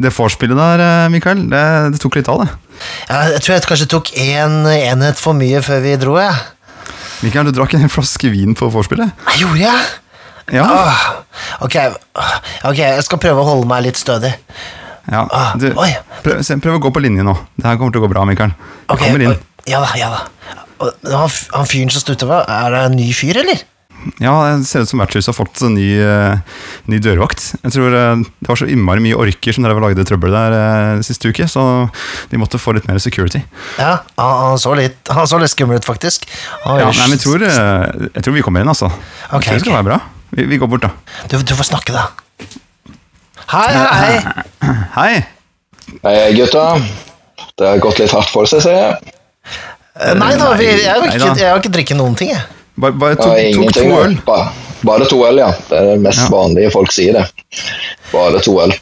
Det vorspielet der, eh, Mikael, det, det tok litt av, det. Ja, jeg tror jeg kanskje tok én enhet for mye før vi dro, jeg. Mikael, du drakk en flaske vin på vorspielet. Gjorde jeg? Ja. Åh, ok, ok, jeg skal prøve å holde meg litt stødig. ja. Ah, Du, prøv, prøv å gå på linje nå. Det her kommer til å gå bra, Mikael. Du Ok, kommer inn. Ja da, ja da. Han, han fyren som stod utover, er det en ny fyr, eller? Ja, det ser ut som vertshuset har fått en ny, eh, ny dørvakt. Jeg tror eh, Det var så innmari mye orker som drev og lagde trøbbel der sist siste uke, så de måtte få litt mer security. Ja, han, så, litt, han så litt skummel ut, faktisk. Ja, nei, men jeg tror, eh, jeg tror vi kommer inn, altså. Okay, jeg tror det skal okay. være bra. Vi, vi går bort, da. du, du får snakke, da. Hei, hei. Hei! Hei, gutta. Det har gått litt hardt for seg, ser jeg. Eh, Nei da, vi, jeg, har ikke, jeg har ikke drikket noen ting, jeg. Bare, bare Ja, tok, tok to øl. Bare, bare to øl, ja. Det er det mest Ja. vanlige folk sier det. Bare to øl.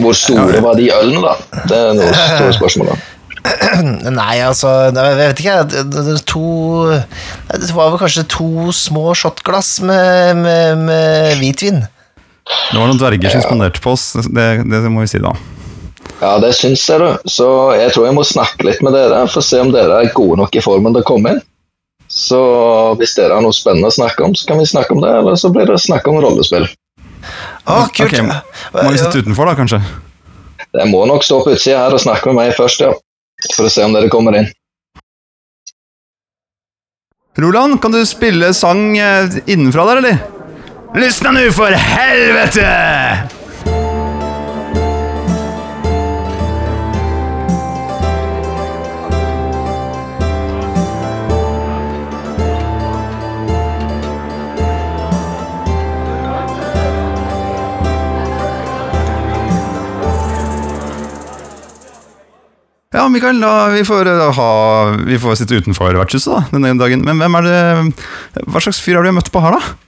Hvor store var de ølene, da? Det er noe store spørsmål. da. Nei, altså, jeg vet ikke. To Det var vel kanskje to små shotglass med, med, med hvitvin. Det var noen dverger som spanderte på oss, det, det må vi si da. Ja, det syns jeg, du. Så jeg tror jeg må snakke litt med dere for å se om dere er gode nok i formen til å komme inn. Så hvis dere har noe spennende å snakke om, så kan vi snakke om det, eller så blir det snakk om rollespill. Ah, kult. Ok, må vi sitte utenfor, da, kanskje? Dere må nok stå på utsida her og snakke med meg først, ja. For å se om dere kommer inn. Roland, kan du spille sang eh, innenfra der, eller? Lysna nu, for helvete! Ja, Mikael, da, vi, får, eh, ha, vi får sitte utenfor vertshuset da, denne dagen. Men hvem er det, hva slags fyr har du møtt på her, da?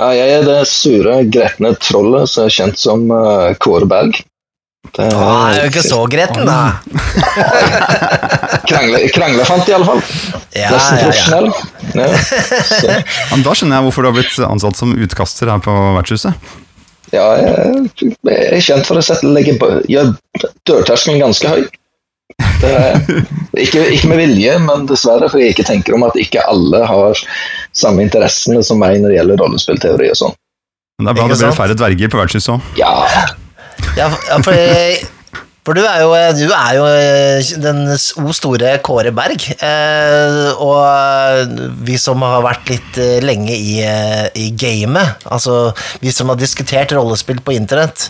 Ja, jeg er det sure, gretne trollet som er kjent som uh, Kåre Berg. Det Å, jeg er jo ikke så gretten, da. Krangle, kranglefant, iallfall. Ja, Nesten ja, ja. profesjonell. Ja. Ja, da skjønner jeg hvorfor du har blitt ansatt som utkaster her på vertshuset. Ja, jeg, jeg er kjent for å legge dørterskelen ganske høy. Det er, ikke, ikke med vilje, men dessverre for jeg ikke tenker om at ikke alle har samme interessene som meg når det gjelder rollespillteori og sånn. Men det er bra det blir færre dverger på vertshuset òg. Ja, Ja, for- ja, for, du er jo, du er jo eh, den o store Kåre Berg. eh, Og vi som har vært litt eh, lenge i, eh, i gamet, altså vi som har diskutert rollespill på internett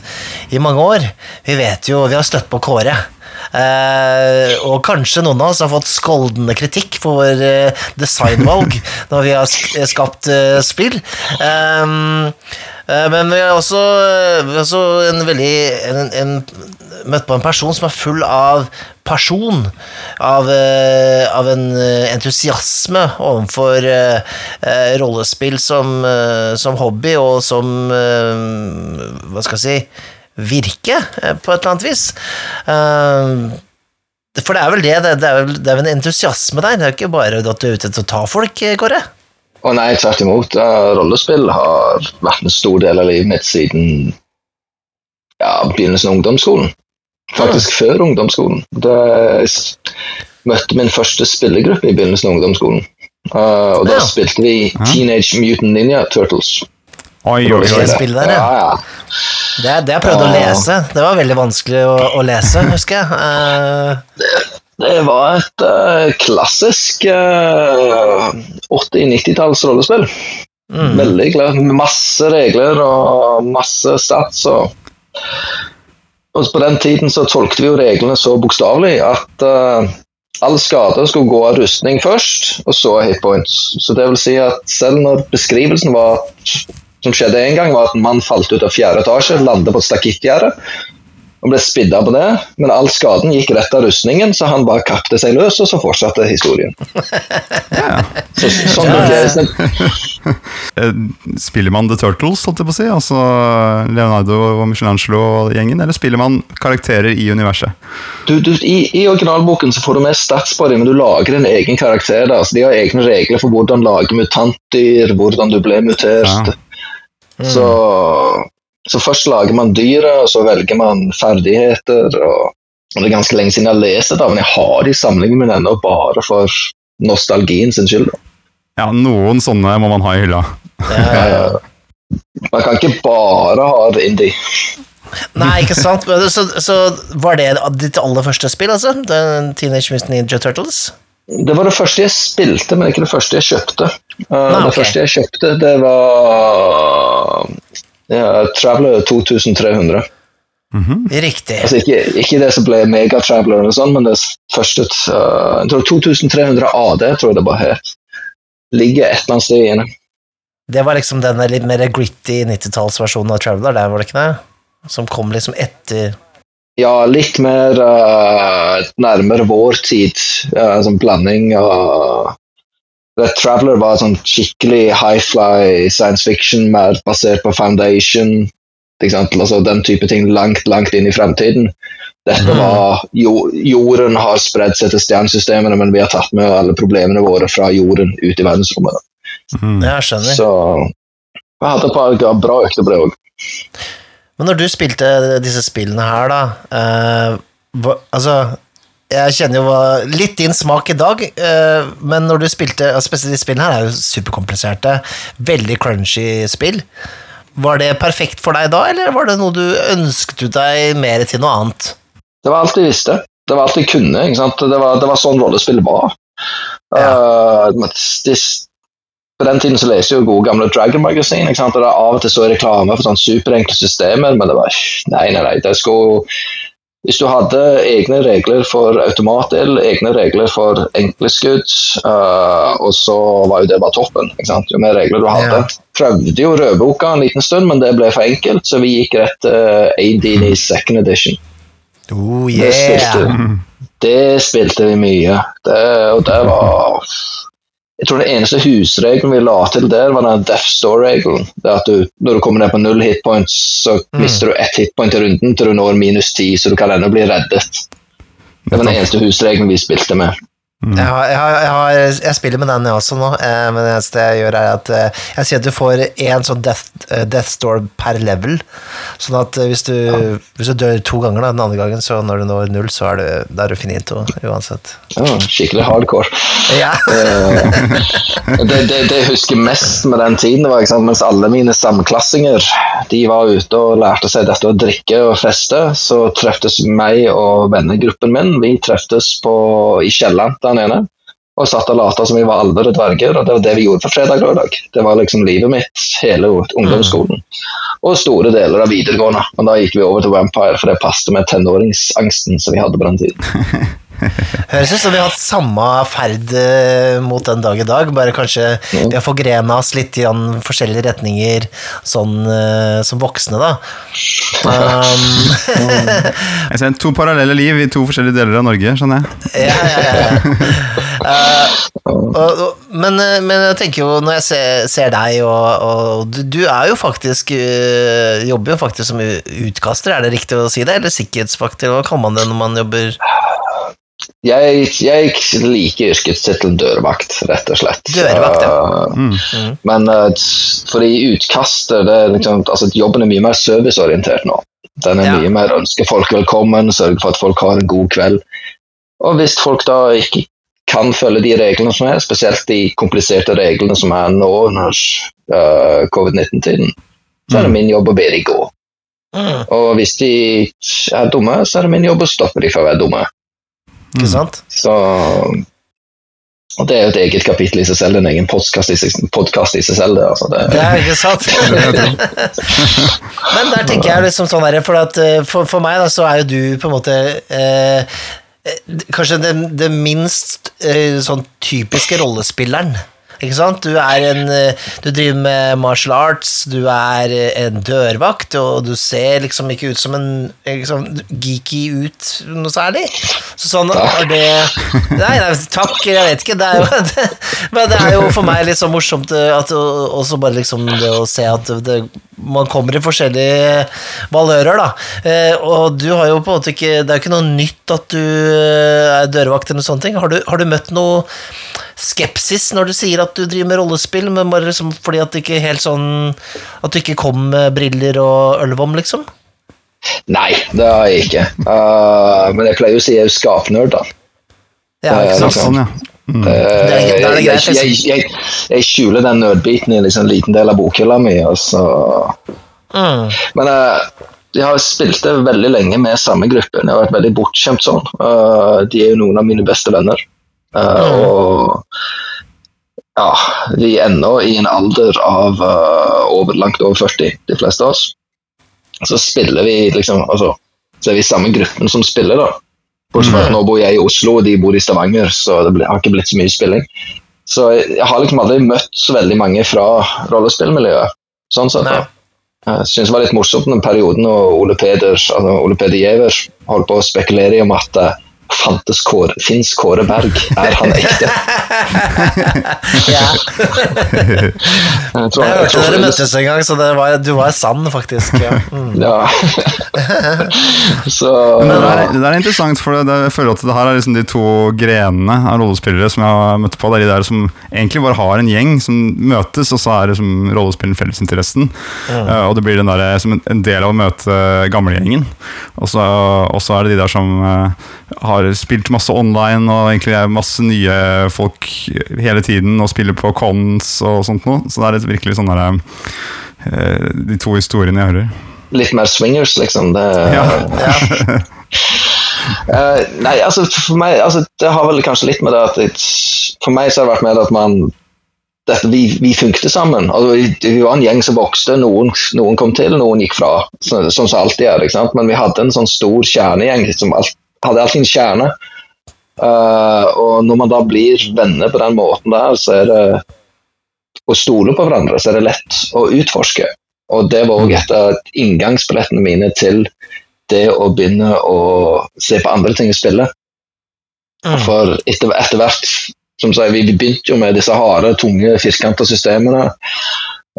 i mange år, vi vet jo Vi har støtt på Kåre. Eh, og kanskje noen av oss har fått skoldende kritikk for vår eh, designvalg når vi har skapt eh, spill. Um, eh, men vi har også, vi har også en veldig en, en, møtt på en person som er full av person. av, av en entusiasme overfor rollespill som, som hobby og som Hva skal jeg si virke, eh, på et eller annet vis. Eh, For det er vel det, det er vel, det er vel en entusiasme der, det er jo ikke bare at du er ute etter å ta folk, Kåre? Å oh, nei, tvert imot. Ja, rollespill har vært en stor del av livet mitt siden ja, begynnelsen av ungdomsskolen. Faktisk før ungdomsskolen. Da jeg møtte min første spillegruppe i begynnelsen av ungdomsskolen. Uh, og da Ja. spilte vi Teenage Mutant Ninja Turtles. Oi, oi, oi. Det spillet der, ja. ja, ja. Det, det jeg prøvde å lese. Det var veldig vanskelig å, å lese, husker jeg. Uh, Det var et uh, klassisk uh, 80-90-talls rollespill. mm. Veldig klart. Masse regler og masse stats. Og, og på den tiden så tolkte vi jo reglene så bokstavelig at uh, all skade skulle gå av rustning først, og så hitpoints. Så det vil si at selv når beskrivelsen var som skjedde en gang, var at en mann falt ut av fjerde etasje, landet på et stakittgjerde og ble spidda på det, men all skaden gikk rett av rustningen, så han bare kapte seg løs, og så fortsatte historien. Så, sånn Ja, ja. ble det. Eh, Spiller man The Turtles, holdt jeg på å si? Altså Leonardo og Michelangelo og gjengen? Eller spiller man karakterer i universet? Du, du, i, I originalboken så får du med stats på dem, men du lager en egen karakter. der, så De har egne regler for hvordan lage mutantdyr, hvordan du ble mutert. Ja. Så Så først lager man dyret, og så velger man ferdigheter. og, og Det er ganske lenge siden jeg har lest det, men jeg har de samlingen min ennå bare for nostalgien sin skyld. Ja, noen sånne må man ha i hylla. Ja, Man kan ikke bare ha det indie. Nei, ikke sant? Så, så var det ditt aller første spill, altså? Den Teenage Mutant Ninja Turtles? Det var det første jeg spilte, men ikke det første jeg kjøpte. Uh, Nei, okay. Det første jeg kjøpte, det var ja, Traveler 2300. Riktig. Altså ikke, ikke det som ble Megatraveler, sånn, men det første uh, Jeg tror 2300 AD, tror jeg det bare het. Ligger et eller annet sted inne. Det var liksom den litt mer gritty 90-tallsversjonen av Traveler, der var det ikke det? Som kom liksom etter Ja, litt mer uh, nærmere vår tid. uh, en sånn blanding av Red Traveler var sånn skikkelig high-fly science fiction, mer basert på Foundation. Ikke sant? Altså, den type ting langt, langt inn i fremtiden. Dette var jo, Jorden har spredd seg til stjernesystemene, men vi har tatt med alle problemene våre fra jorden ut i verdensrommet. Mm. Jeg skjønner. Så jeg hadde et par bra økter på det òg. Men når du spilte disse spillene her, da eh, hva, Altså, jeg kjenner jo litt din smak i dag, eh, men når du spilte Spesielt de spillene her er jo superkompliserte, veldig crunchy spill. Var det perfekt for deg da, eller var det noe du ønsket deg mer til noe annet? Det var alt jeg visste. Det var alt jeg kunne. Det, var, det var sånn rollespill var. Ja. Uh, de, på den tiden så leste jeg jo gode gamle Dragon Magazine. Ikke sant? Og det av og til så er reklame for sånn superenkle systemer, men det var Nei, nei, nei. Det skulle hvis du hadde egne regler for automatdel, egne regler for enkle skudd, uh, og så var jo det bare toppen. Jo mer regler du hadde. Ja. Prøvde jo rødboka en liten stund, men det ble for enkelt, så vi gikk rett til uh, i second edition. Oh, Det spilte, det spilte vi mye. Det, og det var Jeg tror den eneste husregelen vi la til der, var den Death Store-regelen. Det at du, Når du kommer ned på null hitpoints, så mister du ett hitpoint i runden til du når minus ti, så du kan ennå bli reddet. Det var den eneste husregelen vi spilte med. Jeg, har, jeg, har, jeg, har, jeg spiller med den jeg også nå, eh, men det eneste jeg gjør er at eh, jeg sier at du får én sånn death, eh, death store per level. Sånn at eh, hvis du, hvis du dør to ganger, da, den andre gangen, så når du når null, så er du, da er du finito uansett. Ja, skikkelig hardcore. Ja. Det, det, det jeg husker mest med den tiden, var mens alle mine samklassinger de var ute og lærte seg dette å drikke og feste, så treftes meg og vennegruppen min vi treftes på, i kjelleren der ene. Og satt og lata som vi var alver og dverger, og det var det vi gjorde på fredag og lørdag. Det var liksom livet mitt, hele ungdomsskolen. Og store deler av videregående. Og da gikk vi over til Vampire, for det passet med tenåringsangsten som vi hadde på den tiden. Høres ut som vi har hatt samme ferd eh, mot den dag i dag, bare kanskje vi har forgrena oss litt i forskjellige retninger sånn eh, som voksne, da. Um, Jeg ser to parallelle liv i to forskjellige deler av Norge, skjønner jeg. ja, ja, ja. Uh, og, og, men, men jeg tenker jo, når jeg ser, ser deg, og, og du, du er jo faktisk Jobber jo faktisk som utkaster, er det riktig å si det? Eller sikkerhetsfaktor, hva kaller man det når man jobber Jeg, jeg liker yrkestittelen dørvakt, rett og slett. Dørvakt, ja. Uh, Mm. Men uh, fordi utkastet det liksom, altså, Jobben er mye mer serviceorientert nå. Den er Ja. mye mer ønske folk velkommen, sørge for at folk har en god kveld. Og hvis folk da ikke kan følge de reglene som er, spesielt de kompliserte reglene som er nå under uh, covid-19-tiden, så er det min jobb å be de gå. mm, Og hvis de er dumme, så er det min jobb å stoppe de fra å være dumme. Ikke sant? Så og Det er jo et eget kapittel i seg selv, en egen podkast i, seg- podcast i seg selv. Det, altså. det, Det er ikke sant? Men der tenker jeg liksom sånn her, for, at, eh, for, for meg da, så er jo du på en måte eh, eh, Kanskje det, det minst eh, sånn typiske rollespilleren. Ikke sant? Du er en eh, Du driver med martial arts, du er eh, en dørvakt, og du ser liksom ikke ut som en liksom, geeky ut noe særlig. Så sånn er det Nei, nei, takk, jeg vet ikke. Det er jo, det, men det er jo for meg litt så morsomt eh, at også bare liksom det å se at det, man kommer i forskjellige valører, da. Og du har jo på en måte ikke Det er jo ikke noe nytt at du er dørvakt eller noe sånne ting. Har du, har du møtt noe skepsis når du sier at du driver med rollespill, men bare liksom fordi at det ikke helt sånn At du ikke kom med briller og ølvom, liksom? Nei, det har jeg ikke. Uh, men jeg pleier jo å si jeg er skapnerd, da. Ja, Eh, ikke sant? liksom. Sånn, ja. Mm. Uh, det jeg, jeg, jeg, jeg, jeg skjuler den nødbiten i liksom en liten del av bokhylla mi. Altså. Mm. Men eh, jeg har spilt det veldig lenge med samme gruppe. Jeg har vært veldig bortskjemt sånn. Eh, de er jo noen av mine beste venner. Eh, Og ja, vi er ennå i en alder av uh, over, langt over 40, de fleste av oss. Så spiller vi liksom altså, Så er vi samme gruppen som spiller, da. Bortsett fra at nå bor jeg i Oslo, og de bor i Stavanger, så det har ikke blitt så mye spilling. Så jeg, har liksom aldri møtt så veldig mange fra rollespillmiljøet. Sånn sett. Nei. Jeg synes det var litt morsomt den perioden og Ole Peder, altså Ole Peder Giæver holdt på å spekulere i om at det fantes Kåre, fins Kåre Berg. Er han ekte? Ja. Jeg tror- Jeg hørte dere møttes en gang, så det var, du var sann, faktisk. Ja. Mm. Ja. så det, er, det er interessant, for det, det, jeg føler at det her er liksom de to grenene av rollespillere som jeg har møtt på. Det er de der som egentlig bare har en gjeng som møtes, og så er liksom rollespillen fellesinteressen. Mm. og det blir den der, som en, del av å møte gamlegjengen. Og så og så er det de der som eh, har spilt masse online, og egentlig er masse nye folk hele tiden, og spiller på cons og sånt noe. Så det er virkelig sånn derre eh, De to historiene jeg hører. litt mer swingers, liksom. Det, Ja. Ja. uh, nei, altså for meg altså, Det har vel kanskje litt med det at det, For meg så har det vært med at man vi, vi funkte sammen. Altså, vi, var en gjeng som vokste. Noen, noen kom til, noen gikk fra. så- Sånn som alltid er. Men vi hadde en sånn stor kjernegjeng som alt, hadde alltid en kjerne. Uh, og når man da blir venner på den måten der, så er det å stole på hverandre, så er det lett å utforske. Og det var òg et av inngangsbillettene mine til det å begynne å se på andre ting i spillet. Mm. For etter, etter hvert som sagt, vi, vi begynte jo med disse harde, tunge, firkanta systemene.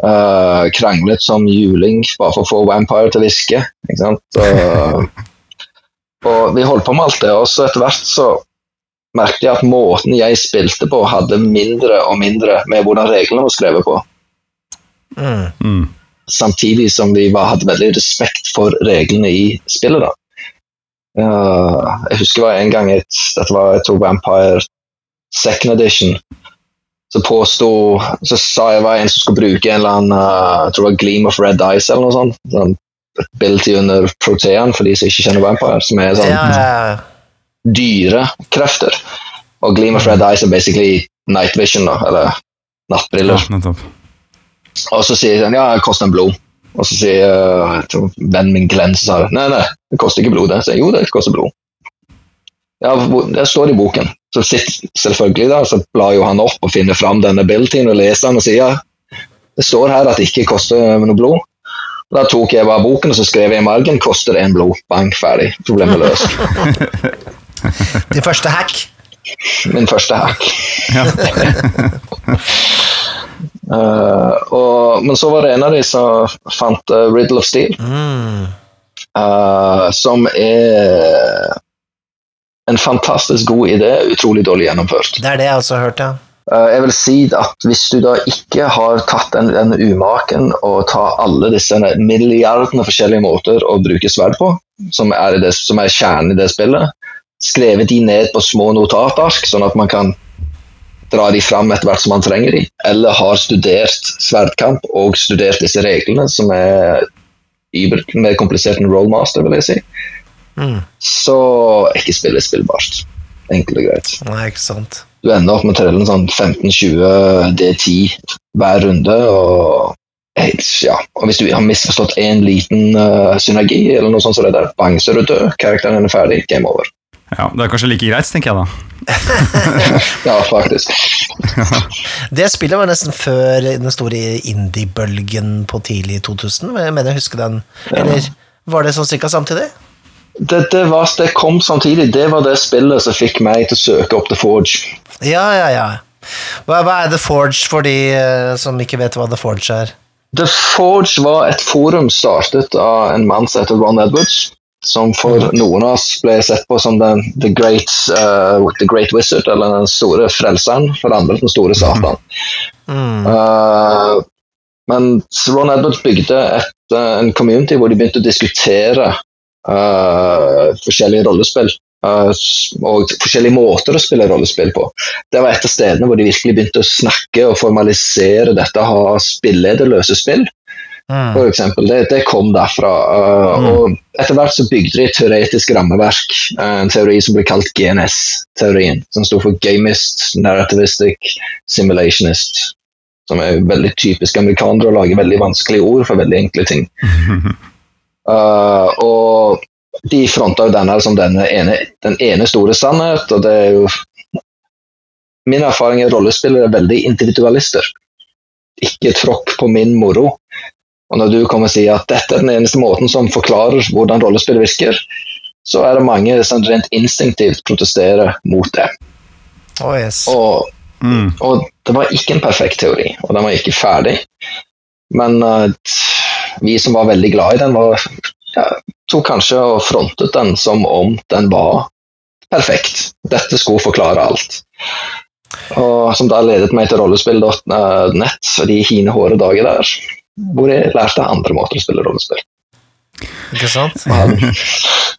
Uh, kranglet som juling bare for å få Vampire til å hviske. ikke sant? Og, og vi holdt på med alt det, og så etter hvert så merket jeg at måten jeg spilte på, hadde mindre og mindre med hvordan reglene var skrevet på Mm. Mm. samtidig som vi var, hadde veldig respekt for reglene i spillet. da. Uh, jeg husker det var en gang et, dette var jeg tror Vampire second edition. Så påsto Så sa jeg var en som skulle bruke en eller annen uh, jeg tror det var Gleam of Red Ice eller noe sånt. Sånn ability under Protean, for de som ikke kjenner Vampire. Som er sånn Ja, ja, ja. dyre krefter. Og Gleam of Red Eyes er basically night vision, da, eller nattbriller. Ja. Og så sier han ja, det koster en blod. Og så sier uh, jeg tror vennen min Glenn så sa nei, nei, det koster ikke blod. det. Så jeg, jo, det koster blod. Ja, det står i boken. Så sitter selvfølgelig da, så blar jo han opp og finner fram denne abilityen og leser den og sier ja, det står her at det ikke koster noe blod. Da tok jeg bare boken og så skrev jeg i margen koster en blod. Bank, ferdig. Problemet løst. Din første hack. Min første hack. Ja. uh, og, men så var det en av de som fant uh, Riddle of Steel. Mm. uh, som er en fantastisk god idé, utrolig dårlig gjennomført. Det er det jeg også har hørt, ja. Eh, jeg vil si at hvis du da ikke har tatt den, den umaken og ta alle disse milliardene forskjellige måter å bruke sverd på, som er, det, som er kjernen i det spillet, skrevet de ned på små notatark, sånn at man kan dra de fram etter hvert som man trenger de, eller har studert sverdkamp og studert disse reglene, som er mer komplisert enn Rollmaster, vil jeg si, Mm. så ikke spillet spillbart. Enkelt og greit. Nei, ikke sant. Du ender opp med å trelle en sånn 15-20 D10 hver runde. Og, ja. og hvis du har misforstått én liten uh, synergi, eller noe sånt, så er det der, bang, så er du død. Karakteren er ferdig. Game over. ja, Det er kanskje like greit, tenker jeg da. Ja, faktisk. Det spillet var nesten før den store indie-bølgen på tidlig 2000. Jeg mener jeg husker den. Eller var det sånn cirka samtidig? Det, det, var, det kom samtidig. Det var det spillet som fikk meg til å søke opp The Forge. Ja, ja, ja. Hva, hva er The Forge for de uh, som ikke vet hva The Forge er? The Forge var et forum startet av en mann som heter Ron Edwards. som for noen av oss ble sett på som den, the, great, uh, the great wizard, eller den store frelseren, for andre den store satan. Mm. Uh, men Ron Edwards bygde et, en community hvor de begynte å diskutere forskjellige rollespill. Uh, og forskjellige måter å spille rollespill på. Det var et av stedene hvor de virkelig begynte å snakke og formalisere dette å ha spillederløse spill. Mm. For eksempel, det, det kom derfra. Uh, Mm. Og etter hvert så bygde de et teoretisk rammeverk, uh, en teori som ble kalt GNS-teorien. Som sto for Gamist, Narrativistic, Simulationist. Som er veldig typisk amerikanere å lage veldig vanskelige ord for veldig enkle ting. Uh, og de fronta jo denne som den ene, den ene store sannhet, og det er jo Min erfaring er rollespillere er veldig individualister. Ikke tråkk på min moro. Og når du kommer og sier at dette er den eneste måten som forklarer hvordan rollespill virker, så er det mange som rent instinktivt protesterer mot det. Oh, yes. Og, Mm. og det var ikke en perfekt teori, og den var ikke ferdig. Men uh, vi som var veldig glad i den, var, ja, tok kanskje og frontet den som om den var perfekt. Dette skulle forklare alt. Og som da ledet meg til rollespill.nett og de hine hårde dager der, hvor jeg lærte andre måter å spille rollespill. Ikke sant?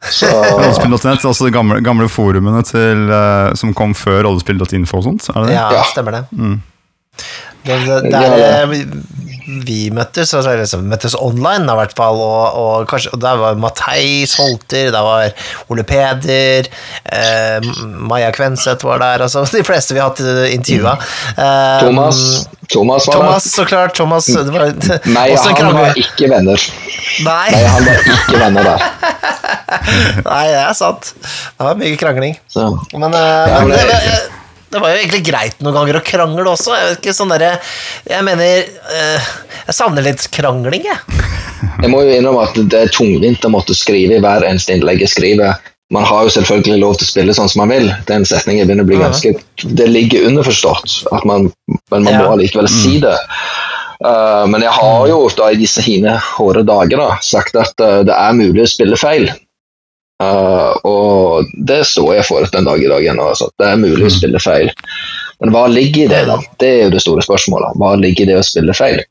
Rollespill.net er altså de gamle, gamle forumene til, eh, som kom før rollespill.info og sånt? Er det det? Ja, Ja. stemmer det. Mm. Der eh, vi, møttes, altså, liksom, møttes online i hvert fall, og, og, kanskje, og der var Matheis Holter, der var Ole Peder, eh, Maja Kvenseth var der, altså de fleste vi har hatt intervjua. Eh, Thomas, Thomas var Thomas, så klart. Thomas, det var Nei, han var ikke venner. Nei, Nei, han var ikke venner der. nei, det er sant. Det var mye krangling. Så. Men, eh, Ja, men men det, det- var jo egentlig greit noen ganger å krangle også. Jeg vet ikke, sånn der, Jeg mener eh, Jeg savner litt krangling, jeg. Jeg må jo innrømme at det er tungvint å måtte skrive i hver eneste innlegg jeg skriver. Man har jo selvfølgelig lov til å spille sånn som man vil. Den setningen begynner å bli ganske Det ligger underforstått, at man, men man må Ja. allikevel si det. Uh, men jeg har jo da i disse hine hårde dager da, sagt at uh, det er mulig å spille feil. Uh, og det står jeg for den dag i dag ennå. Altså. Det er mulig å spille feil. Men hva ligger i det, da? Det er jo det store spørsmålet. Hva ligger i det å spille feil?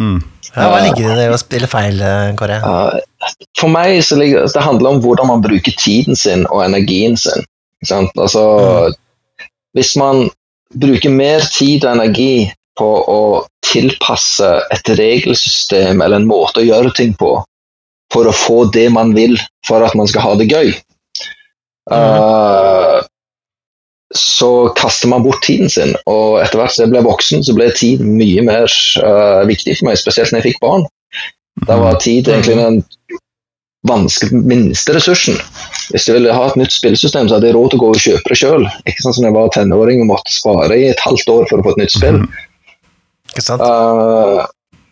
Mm. Ja, hva ligger i det å spille feil, eh, Kåre? Uh, for meg så ligger det handler om hvordan man bruker tiden sin og energien sin. Ikke sant? Altså, Hvis man bruker mer tid og energi på å tilpasse et regelsystem eller en måte å gjøre ting på for å få det man vil for at man skal ha det gøy, uh, så kaster man bort tiden sin. Og etter hvert som jeg ble voksen, så ble tid mye mer uh, viktig for meg, spesielt når jeg fikk barn. Da var tid egentlig den vanskelig minste ressursen. Hvis jeg ville ha et nytt spillsystem, så hadde jeg råd til å gå og kjøpe det sjøl. Ikke sånn som jeg var tenåring og måtte spare i et halvt år for å få et nytt spill. Ikke sant? Uh,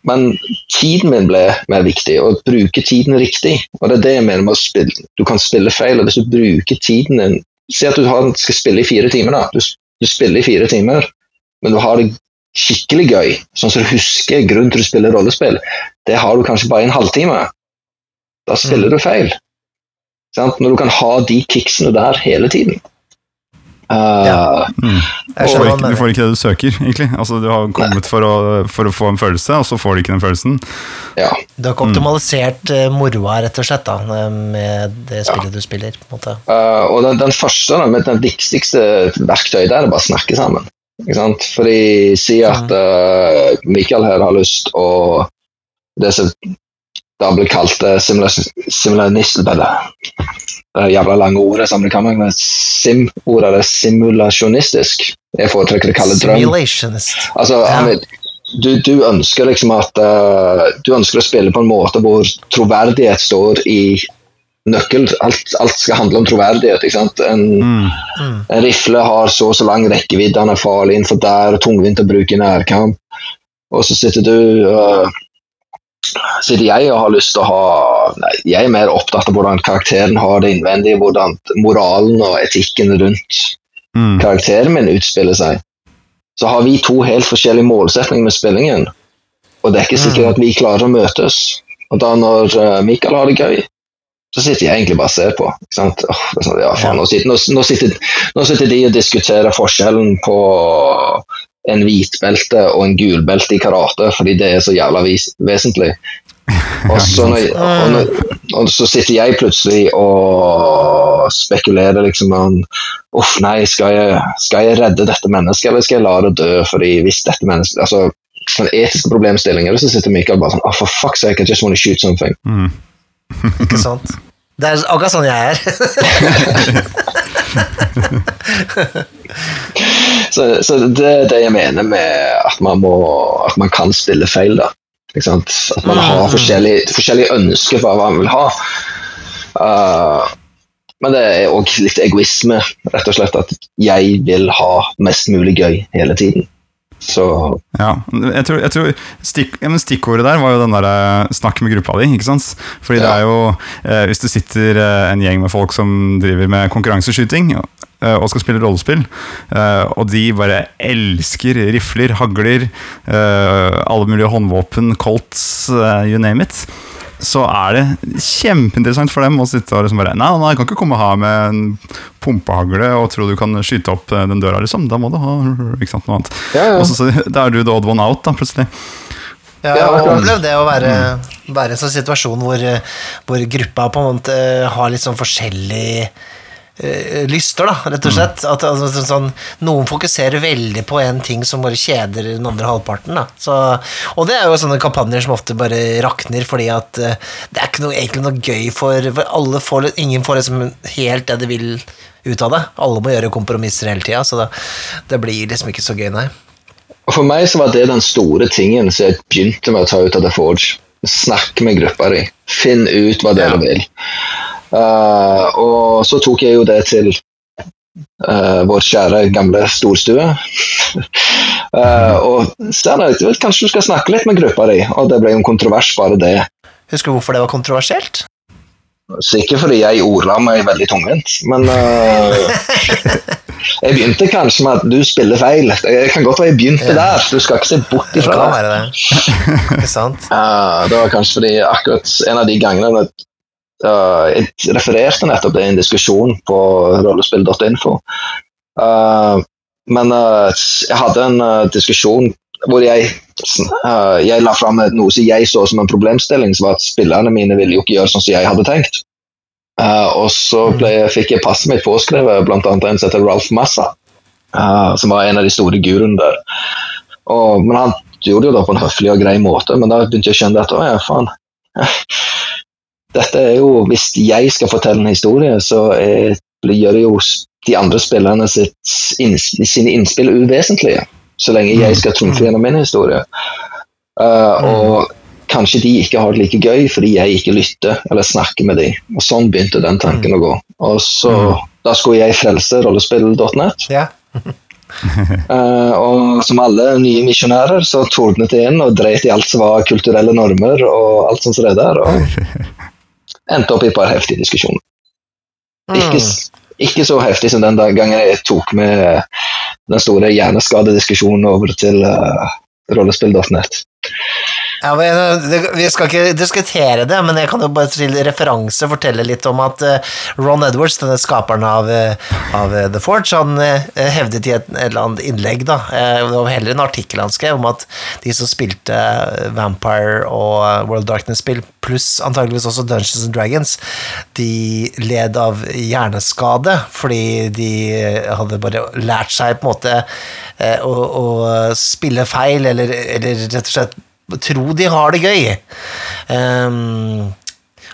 men tiden min ble mer viktig, og bruke tiden riktig. Og det er det jeg mener med å spille. Du kan spille feil, og hvis du bruker tiden din Si at du skal spille i fire timer. da. Du, du spiller i fire timer, men du har det skikkelig gøy, sånn som du husker grunnen til du spiller rollespill. Det har du kanskje bare en halvtime. Da spiller du feil. Sant? Når du kan ha de kicksene der hele tiden. Uh, Ja. Mm. Du får, ikke, du får ikke det du søker, egentlig. Altså, du har kommet for å, for å få en følelse, og så får du ikke den følelsen. ja. Du har ikke optimalisert mm. moroa, rett og slett, da, med det spillet du spiller. på en måte. Uh, og den, den første, da, med den viktigste verktøyet der, er bare å snakke sammen. Ikke sant? Fordi si at uh, Mikael her har lyst å Det som da blir kalt uh, simulanisme Det jævla lange ordet som det kan med sim-ordet er simulasjonistisk. Jeg foretrekker å kalle det drøm. Simulationist. Altså. Du, du ønsker liksom at uh, Du ønsker å spille på en måte hvor troverdighet står i nøkkel. Alt, alt skal handle om troverdighet. ikke sant? En, Mm. en rifle har så og så lang rekkevidde, han er farlig innenfor der, tungvint å bruke i nærkamp. Og så sitter du uh, Sitter jeg og har lyst til å ha nei, Jeg er mer opptatt av hvordan karakteren har det innvendig, hvordan moralen og etikken rundt Mm. karakteren min utspiller seg, så har vi to helt forskjellige målsetninger med spillingen. Og det er ikke sikkert at vi klarer å møtes. Og da når uh, Mikael har det gøy, så sitter jeg egentlig bare og ser på. Sånn, ja, faen, nå, sitter, nå, nå, sitter, nå sitter de og diskuterer forskjellen på en hvitbelte og en gulbelte i karate, fordi det er så jævla vis vesentlig. Og så, når, og, når, og så sitter jeg plutselig og spekulerer liksom om Uff, nei, skal jeg, skal jeg redde dette mennesket, eller skal jeg la det dø? Fordi hvis dette mennesket altså, sånne etiske problemstillinger, så sitter Mikael bare sånn oh, For fuck's sake, I just want to shoot something. Mm. Ikke sant? Det er akkurat sånn jeg er. Så, så det er det jeg mener med at man, må, at man kan spille feil. da. At man har forskjellige, forskjellige ønsker for hva man vil ha. Uh, men det er òg litt egoisme, rett og slett. At jeg vil ha mest mulig gøy hele tiden. Så Ja, jeg tror, jeg tror stikk, ja, men Stikkordet der var jo den der eh, snakk med gruppa di. ikke sant? Fordi det er jo eh, Hvis det sitter eh, en gjeng med folk som driver med konkurranseskyting eh, og skal spille rollespill, og de bare elsker rifler, hagler, alle mulige håndvåpen, colts, you name it, så er det kjempeinteressant for dem å sitte og liksom bare Nei, nei, jeg kan ikke komme her med en pumpehagle og tro du kan skyte opp eh, den døra, liksom. Da må du ha ikke sant, noe annet. Ja, ja. Og så, så, da er du the odd one out, da, plutselig. Ja, jeg og opplevd det å være, være i en sånn situasjon hvor, hvor gruppa på en måte har litt sånn forskjellige eh, lyster, da, rett og slett. At, altså, sånn, noen fokuserer veldig på en ting som bare kjeder den andre halvparten. Da. Så, og det er jo sånne kampanjer som ofte bare rakner, fordi at uh, det er ikke noe, egentlig noe gøy for, for. Får, ingen får liksom helt det de vil ut av det. Alle må gjøre kompromisser hele tida, så det, det blir liksom ikke så gøy, nei. For meg så var det den store tingen som jeg begynte med å ta ut av The Forge. Snakk med gruppa di. Finn ut hva dere Ja. vil. Uh, og så tok jeg jo det til uh, vår kjære gamle storstue. uh, og Steinar, jeg kanskje du skal snakke litt med gruppa di? Og det ble jo en kontrovers, bare det. Husker du hvorfor det var kontroversielt? Sikkert fordi jeg ordla meg veldig tungvint, men Jeg begynte kanskje med at du spiller feil. Det kan godt være jeg begynte der. Du skal ikke se bort Det ifra kan det. være det. Ikke sant? Ja, det var kanskje fordi akkurat en av de gangene uh, Jeg refererte nettopp det i en diskusjon på rollespill.info. Uh, men uh, jeg hadde en diskusjon hvor jeg, jeg la fram noe som jeg så som en problemstilling, som var at spillerne mine ville jo ikke gjøre sånn som jeg hadde tenkt. Og så ble, fikk jeg passet mitt påskrevet annet en som heter Ralph Massa, som var en av de store guruene der. Og, men han gjorde det jo da på en høflig og grei måte, men da begynte jeg å skjønne at å ja, faen. Dette er jo, Hvis jeg skal fortelle en historie, så er, gjør det jo de andre spillerne sitt, inns, sine innspill uvesentlige. Så lenge jeg skal trumfe gjennom min historie. Uh, og kanskje de ikke har det like gøy fordi jeg ikke lytter eller snakker med dem. Og sånn begynte den tanken å gå. Og så, Da skulle jeg frelse rollespill.net. Ja. uh, og som alle nye misjonærer så tordnet jeg inn og dreit i alt som var kulturelle normer og alt sånt som det der. Og endte opp i et par heftige diskusjoner. Ikke, ikke så heftig som den gangen jeg tok med den store hjerneskadediskusjonen over til uh, rollespill.net. Ja, men, vi skal ikke diskutere det, men jeg kan jo bare til referanse fortelle litt om at eh, Ron Edwards, denne skaperen av, eh, av eh, The Forge, han hevdet i et, eller annet innlegg, da, det var heller en artikkel han skrev, om at de som spilte Vampire og World Darkness-spill, pluss antageligvis også Dungeons and Dragons, de led av hjerneskade, fordi de hadde bare lært seg på en måte å, å spille feil, eller, eller rett og slett tro de har det gøy. Um,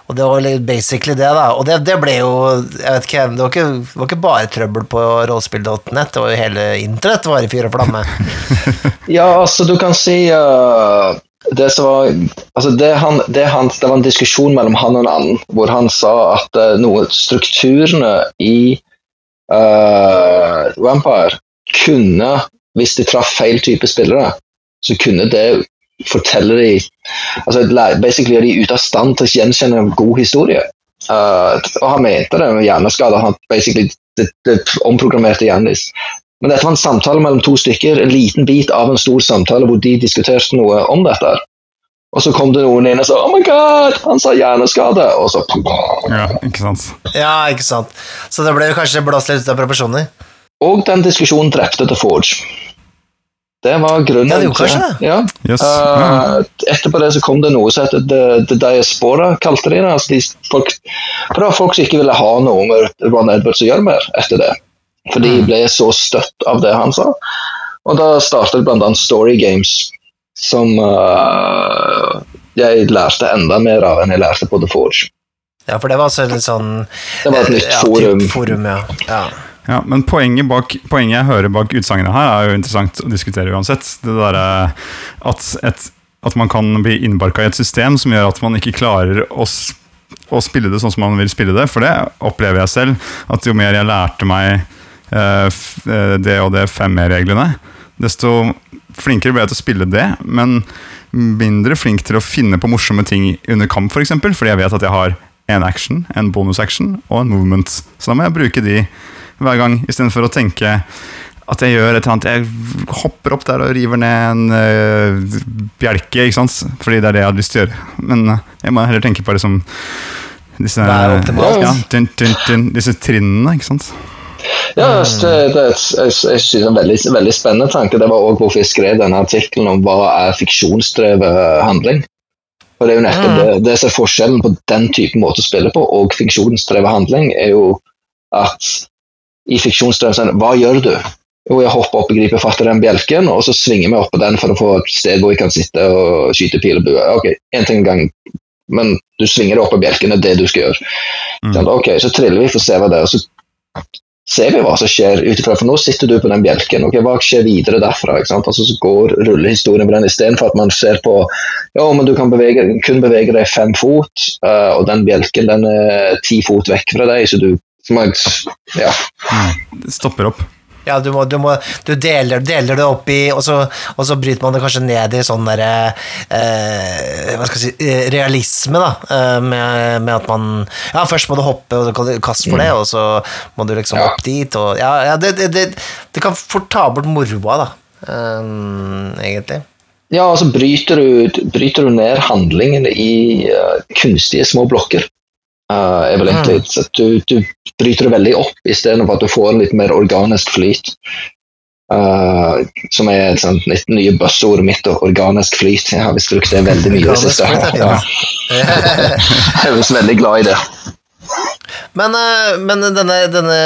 og det var basically det, da. Og det, det ble jo Jeg vet ikke, det var ikke, var ikke bare trøbbel på rollespill.net, det var jo hele internett var i fyr og flamme. Ja, altså du kan si uh, det som var altså det, han, det, han, det var en diskusjon mellom han og en annen, hvor han sa at uh, noe strukturene i uh, Vampire kunne, hvis de traff feil type spillere, så kunne det fortelle de altså Basically er de ute av stand til å gjenkjenne en god historie. Uh, og han mente det med hjerneskade. Han basically det, det omprogrammerte hjernen deres. Men dette var en samtale mellom to stykker, en liten bit av en stor samtale hvor de diskuterte noe om dette. Og så kom det noen inn og sa 'Oh my God, han sa hjerneskade!' Og så Ja, ikke sant. Ja, ikke sant. Så det ble kanskje blåst litt ut av proporsjoner? Og den diskusjonen drepte The Forge. Det var grunnen Ja, det gjorde kanskje det. Ja. Yes. Uh, etterpå det så kom det noe som heter The, The Diaspora, kalte de det. Altså de folk, for det var folk som ikke ville ha noe med Ron Edwards å gjøre mer etter det. For de ble så støtt av det han sa. Og da startet bl.a. Story Games, som uh, jeg lærte enda mer av enn jeg lærte på The Forge. Ja, for det var altså en sånn Det var et nytt ja, forum. forum ja. ja. Ja, men poenget, bak, poenget jeg hører bak utsagnet her, er jo interessant å diskutere uansett. Det derre at, et, at man kan bli innbarka i et system som gjør at man ikke klarer å, å spille det sånn som man vil spille det. For det opplever jeg selv. At jo mer jeg lærte meg eh, eh, det og det 5E-reglene, desto flinkere ble jeg til å spille det. Men mindre flink til å finne på morsomme ting under kamp, f.eks. For fordi jeg vet at jeg har en action, en bonus-action og en movement. Så da må jeg bruke de hver gang, istedenfor å tenke at jeg gjør et eller annet Jeg hopper opp der og river ned en uh, bjelke, ikke sant? fordi det er det jeg hadde lyst til å gjøre. Men uh, jeg må heller tenke på liksom disse, ja, dun, dun, dun, disse trinnene, ikke sant? Ja, det, det, jeg, jeg synes det er en veldig, veldig spennende tanke. Det var også hvorfor jeg skrev denne artikkelen om hva er fiksjonsdrevet handling. Og Det er jo nettopp det, det som er forskjellen på den type måte å spille på og fiksjonsdrevet handling, er jo at i fiksjonsdrevet sånn, hva gjør du? Jo, jeg hopper opp og griper fatt i den bjelken, og så svinger vi opp på den for å få et sted hvor jeg kan sitte og skyte pil og bue. Ok, én ting en gang, men du svinger deg på bjelken, det er det du skal gjøre. Mm. Sånn, ok, så triller vi for å se hva det er, og så ser vi hva som skjer ut ifra, for nå sitter du på den bjelken. ok, Hva skjer videre derfra? ikke sant? Altså Så går rullehistorien på den istedenfor at man ser på ja, men du kan bevege, kun bevege deg fem fot, uh, og den bjelken den er ti fot vekk fra deg, så du man, ja. Det stopper opp. Ja, du, må, du, må, du deler, deler det opp i, og så, og så bryter man det kanskje ned i sånn derre eh, Hva skal jeg si eh, Realisme, da. Eh, med, med at man Ja, først må du hoppe, og så kan du kaste for det, og så må du liksom Ja. opp dit, og Ja, ja det, det, det, det kan fort ta bort moroa, da. Um, egentlig. ja, og så bryter du, bryter du ned handlingen i uh, kunstige små blokker. Eh, er vel egentlig, så at du, du bryter det veldig opp istedenfor at du får en litt mer organisk flyt. Uh, som er et sånt nye buzzordet mitt, og organisk flyt. Jeg har visst brukt det veldig mye i det siste. Ja, jeg er visst veldig glad i det. Men, eh, men denne, denne,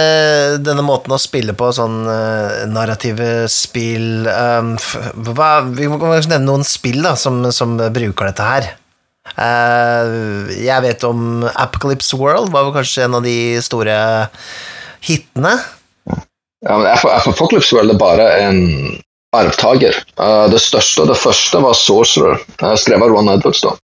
denne måten å spille på, sånn uh, narrative spill um, hva, Vi må kanskje nevne noen spill da, som, som bruker dette her. Eh, jeg vet om Apocalypse World, var vel kanskje en av de store hitene. Ja, men Apocalypse World er bare en arvtaker. Eh, det største og det første var Sorcerer, skrevet av Ron Edwards. da.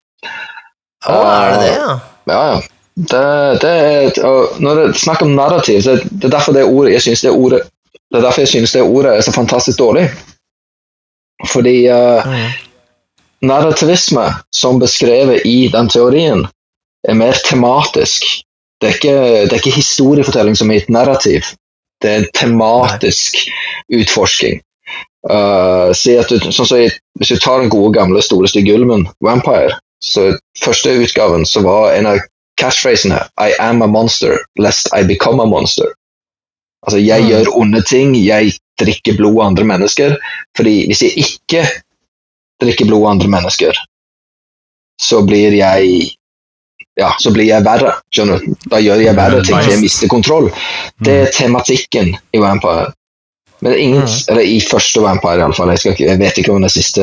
Å, er det det, ja? Ja, ja. Det, det er, når det er snakk om narrativ, så det er derfor det ordet jeg synes det ordet det er derfor jeg synes det ordet er så fantastisk dårlig. Fordi uh, Mm. Narrativisme, som beskrevet i den teorien, er mer tematisk. Det er ikke, det er ikke historiefortelling som er et narrativ. Det er en tematisk utforsking. Uh, si at du, sånn så hvis du tar den gode, gamle, store stygge ulven, Vampire, så første utgaven så var en av catchphrasene I am a monster, lest I become a monster. Altså, jeg Mm. gjør onde ting, jeg drikker blod av andre mennesker, fordi hvis jeg ikke drikker blod av andre mennesker, så blir jeg ja, så blir jeg verre. skjønner du? Da gjør jeg verre ting til jeg mister kontroll. Det er tematikken i Vampire. Men ingen, Mm. eller i første Vampire iallfall. Jeg, skal jeg vet ikke om den siste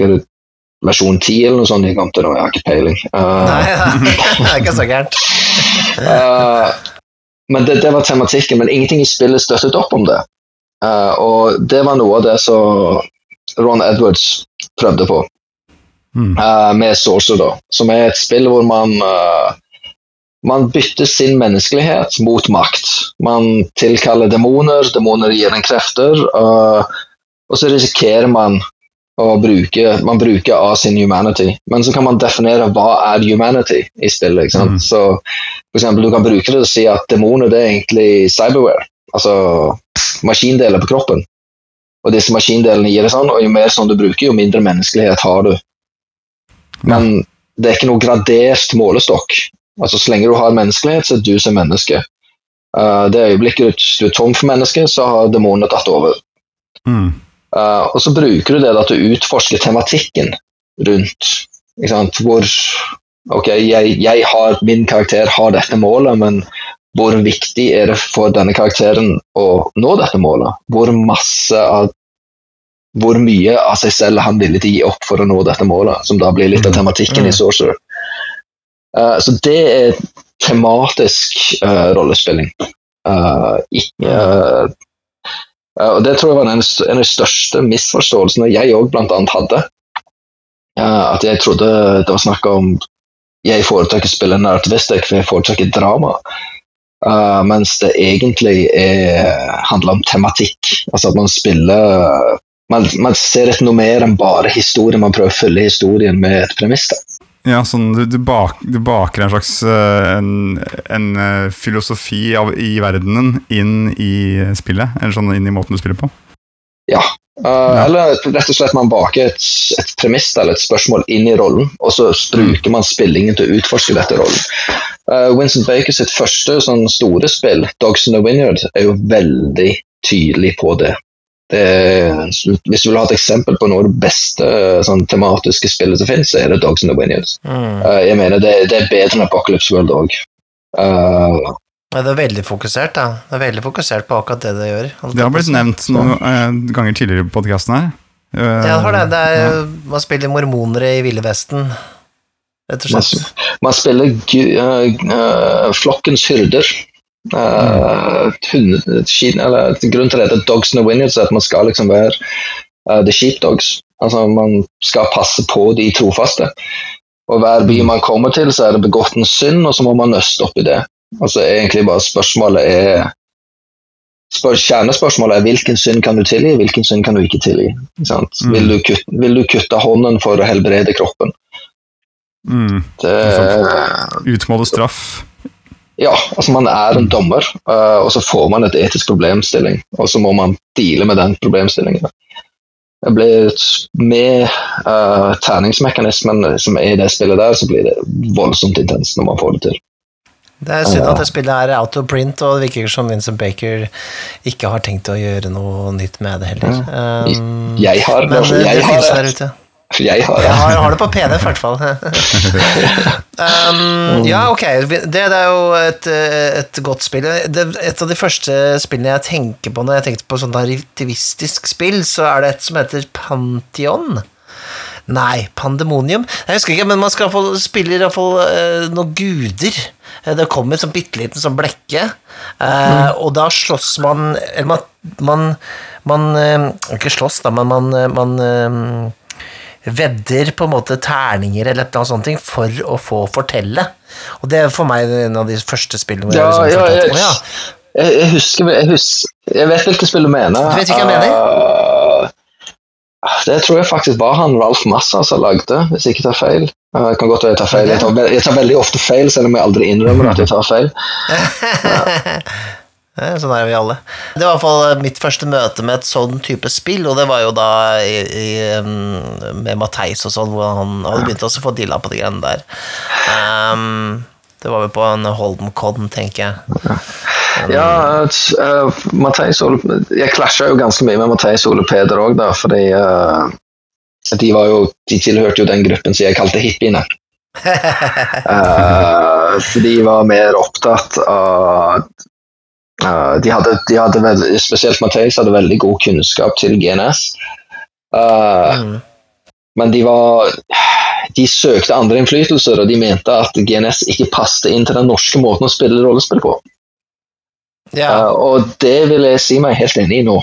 er versjon 10 eller noe sånt de kom til nå. Jeg har ikke peiling. Uh, Nei, det er ikke så gærent. uh, men det, det var tematikken, men ingenting i spillet støttet opp om det. Uh, og det var noe av det som Ron Edwards prøvde på. Mm. Uh, med Sorcerer, da, som er et spill hvor man uh, man bytter sin menneskelighet mot makt. Man tilkaller demoner, demoner gir en krefter, uh, og så risikerer man å bruke man bruker av sin humanity. Men så kan man definere hva er humanity i spillet. ikke sant? Mm. Så for eksempel, Du kan bruke det og si at demoner det er egentlig cyberware, altså maskindeler på kroppen. Og disse maskindelene gir det sånn, og jo mer sånn du bruker, jo mindre menneskelighet har du. Men det er ikke noe gradert målestokk. Altså Så lenge du har menneskelighet, så er du som menneske. Uh, det øyeblikket du er tom for menneske, så har demonene tatt over. Mm. Uh, og så bruker du det at til å utforske tematikken rundt. Hvor Ok, jeg, jeg har, min karakter har dette målet, men hvor viktig er det for denne karakteren å nå dette målet? Hvor masse av hvor mye av seg selv han ville til å gi opp for å nå dette målet, som da blir litt av tematikken Mm. i Sorcerer. Uh, så det er tematisk uh, rollespilling. Uh, ikke, uh, og det tror jeg var en, en av de største misforståelsene jeg òg annet hadde. At jeg trodde det var snakk om jeg foretrekker å spille narrativistikk, for jeg foretrekker drama. Uh, mens det egentlig er, handler om tematikk. Altså at man spiller man, man ser etter noe mer enn bare historie, Man prøver å fylle historien med et premiss. Ja, sånn du, du, bak, du baker en slags eh, en, en eh, filosofi av, i verdenen inn i spillet? Eller sånn inn i måten du spiller på? Uh, Eller rett og slett man baker et, et premiss eller et spørsmål inn i rollen, og så bruker man spillingen til å utforske dette rollen. Uh, Winston Baker sitt første sånn store spill, Dogs in the Vineyard, er jo veldig tydelig på det. det er, hvis du vil ha et eksempel på noe av det beste sånn, tematiske spillet som finnes, så er det Dogs in the Vineyard. Mm. Uh, jeg mener det, det er bedre enn Apocalypse World òg. Uh, Ja, det er veldig fokusert, da. Det er veldig fokusert på akkurat det det gjør. Det har blitt nevnt noen eh, ganger tidligere på podkasten her. Eh, Ja, det har det. det er, ja. Man spiller mormonere i Ville Vesten, rett og man, slett. man spiller uh, uh, flokkens hyrder. Uh, hunde, eller, grunnen til det heter Dogs the Vineyards, er at man skal liksom være uh, the sheepdogs. Altså, man skal passe på de trofaste. Og hver by man kommer til, så er det begått en synd, og så må man nøste opp i det. Altså egentlig bare spørsmålet er spør, Kjernespørsmålet er hvilken synd kan du tilgi, hvilken synd kan du ikke tilgi. Sant? Mm. Vil, du kutte, vil du kutte hånden for å helbrede kroppen? Mm. Det, Utmåle straff. Ja, altså man er en dommer, eh, og så får man et etisk problemstilling, og så må man deale med den problemstillingen. Det blir med uh, terningsmekanismen som er i det spillet der, så blir det voldsomt intenst når man får det til. Det er synd at det spillet er out of print, og det virker som Vincent Baker ikke har tenkt å gjøre noe nytt med det heller. Um, Jeg har men det, jeg det har finnes der det. ute. Jeg har Jeg har, har det på PDF, i hvert fall. um, ja, ok. Det, det er jo et, et godt spill. Det, et av de første spillene jeg tenker på når jeg tenkte på sånn narrativistisk spill, så er det et som heter Pantheon. Nei, Pandemonium? Jeg husker ikke, men man skal iallfall spille i hvert fall eh, noen guder. Eh, Det kommer sånn bitte liten sånn blekke, eh, og da slåss man Eller man, man, man uh, Ikke slåss, da, men man, man vedder på en måte terninger eller et eller sånt for å få fortelle. Og det er for meg en av de første spillene hvor Ja, jeg liksom ja, følte at, jeg- ja, Jeg, jeg husker jeg, husker jeg vet hvilket spill du mener. Du vet hvilket jeg mener? det tror jeg faktisk var han Ralf Massa som lagde, hvis jeg ikke tar feil. Eh, Jeg kan godt være jeg tar feil. Jeg tar, jeg tar veldig ofte feil, selv om jeg aldri innrømmer at jeg tar feil. Ja, sånn er vi alle. Det var i hvert fall mitt første møte med et sånn type spill, og det var jo da i, i, med Matheis og sånn, hvor han hadde begynt å få dilla på de greiene der. Um, det var vel på en Holden-con, tenker jeg. Ja, uh, Matheis Ole Jeg klasja jo ganske mye med Matheis og Ole Peder òg, da, fordi uh, de var jo De tilhørte jo den gruppen som jeg kalte hippiene. uh, de var mer opptatt av eh, de hadde, de hadde veld, Spesielt Matheis hadde veldig god kunnskap til GNS. Uh, Mm. Men de var De søkte andre innflytelser, og de mente at GNS ikke passet inn til den norske måten å spille rollespill på. Yeah. Uh, og det vil jeg si meg helt enig i nå.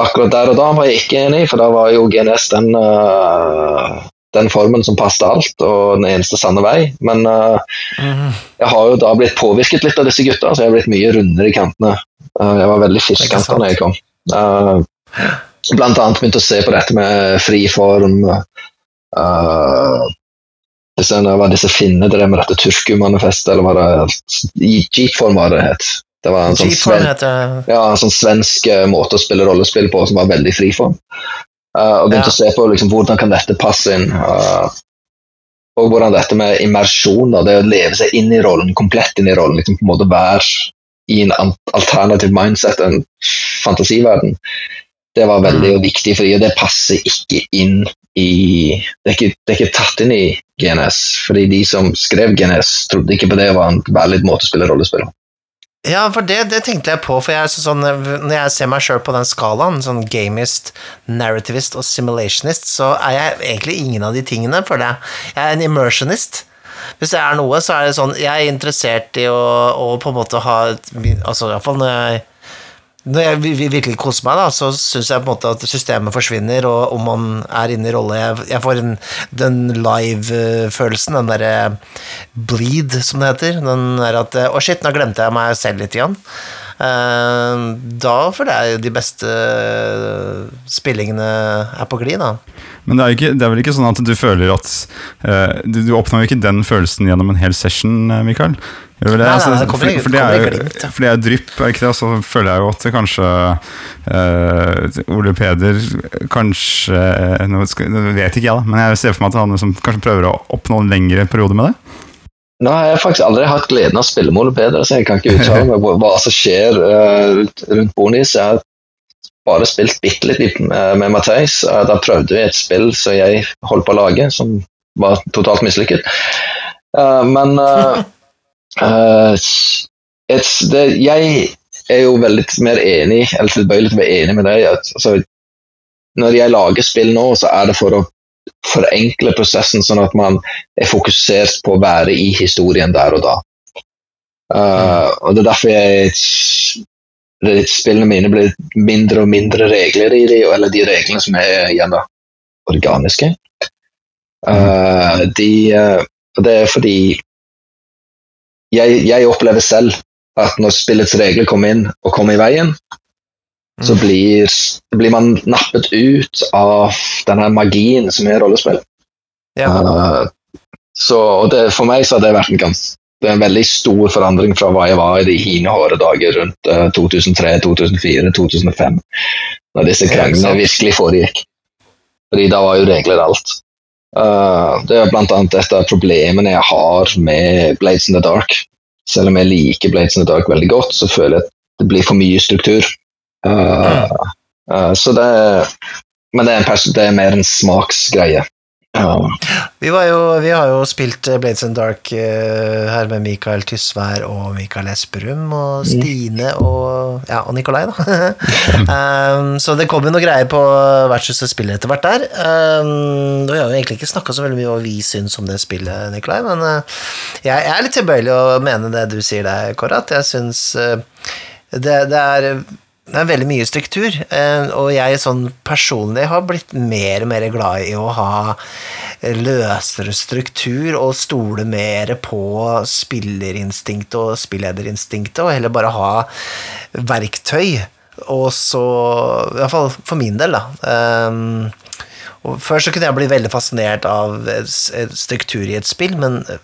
Akkurat der og da var jeg ikke enig, for da var jo GNS den, eh, den formen som passet alt, og den eneste sanne vei. Men uh, jeg har jo da blitt påvirket litt av disse gutta, så jeg har blitt mye rundere i kantene. Uh, jeg var veldig firkanta da jeg kom. Uh, blant annet begynte å se på dette med friform. Uh, disse, det var disse finnene drev med dette Turku-manifestet, eller var det jeepform, var det det het. Det var en sånn, sven, ja, en sånn svensk måte å spille rollespill på som var veldig friform. Uh, og begynte Ja. å se på liksom, hvordan kan dette passe inn. Uh, og hvordan dette med immersjon, da, det å leve seg inn i rollen, komplett inn i rollen, liksom på en måte være i en alternativ mindset, en fantasiverden, det var veldig viktig, fordi det passer ikke inn i det er, ikke, det er ikke tatt inn i GNS, fordi de som skrev GNS, trodde ikke på det var en valid måte å spille rollespill på. Ja, for det, det tenkte jeg på, for jeg er sånn, når jeg ser meg sjøl på den skalaen, sånn gamist, narrativist og simulationist, så er jeg egentlig ingen av de tingene, føler jeg. Jeg er en immersionist. Hvis jeg er noe, så er det sånn Jeg er interessert i å, å på en måte ha Altså iallfall når jeg når jeg vi- vi virkelig koser meg, da, så syns jeg på en måte at systemet forsvinner, og om man er inne i rolle Jeg, jeg får en, den live-følelsen, den derre bleed, som det heter. Den der at Å, shit, nå glemte jeg meg selv litt igjen. Eh, da føler jeg de beste spillingene er på glid, da. Men det er, ikke, det er vel ikke sånn at du føler at eh, Du, du oppnår jo ikke den følelsen gjennom en hel session, eh, Mikael? Det? Nei, nei, Altså, det kommer for, for, det er jo, for det er drypp, er ikke det? Så føler jeg jo at det kanskje uh, Ole Peder kanskje eh, nå vet ikke jeg, da, men jeg ser for meg at han liksom, kanskje prøver å oppnå en lengre periode med det? Nå har jeg faktisk aldri hatt gleden av å spille med Peder, så jeg kan ikke uttale meg hva som skjer eh, rundt, Bonis. Jeg har bare spilt bitte litt med, med Matheis. Uh, da prøvde vi et spill som jeg holdt på å lage, som var totalt mislykket. Eh, men eh, eh, et, det, jeg er jo veldig mer enig, eller tilbøyelig til å være enig med deg. Altså, når jeg lager spill nå, så er det for å forenkle prosessen, sånn at man er fokusert på å være i historien der og da. Uh, og Det er derfor jeg spillene mine blir mindre og mindre regler i de, eller de reglene som er igjen da, organiske. Uh, de, og det er fordi jeg, jeg opplever selv at når spillets regler kommer inn og kommer i veien, så blir, blir man nappet ut av denne magien som er rollespill. Ja. Uh, så, og det, for meg så har det vært en, gans, det er en veldig stor forandring fra hva jeg var i de hine hårde dager rundt uh, 2003, 2004, 2005. Når disse kranglene virkelig foregikk. Fordi da var jo regler alt. Uh, det er blant annet et av problemene jeg har med Blades in the Dark. Selv om jeg liker Blades in the Dark veldig godt, så føler jeg at det blir for mye struktur. Uh, uh, så det Men det er, det er mer en smaksgreie. Uh, Vi, var jo, vi har jo spilt eh, Blades and Dark eh, her med Mikael Tysvær og Mikael Esperum og Stine og, ja, og Nikolai, da. um, så det kom jo noe greier på vertshuset spillet etter hvert der. Um, vi har jo egentlig ikke snakka så veldig mye om hva vi syns om det spillet, Nikolai, men uh, jeg, jeg er litt tilbøyelig å mene det du sier der, Kåre, at jeg syns uh, det, det er det er veldig mye struktur, eh, og jeg sånn personlig har blitt mer og mer glad i å ha løsere struktur og stole mer på spillerinstinktet og spillederinstinktet, og heller bare ha verktøy. Og så, i hvert fall for min del, da. Um, før så kunne jeg bli veldig fascinert av struktur i et spill, men eh,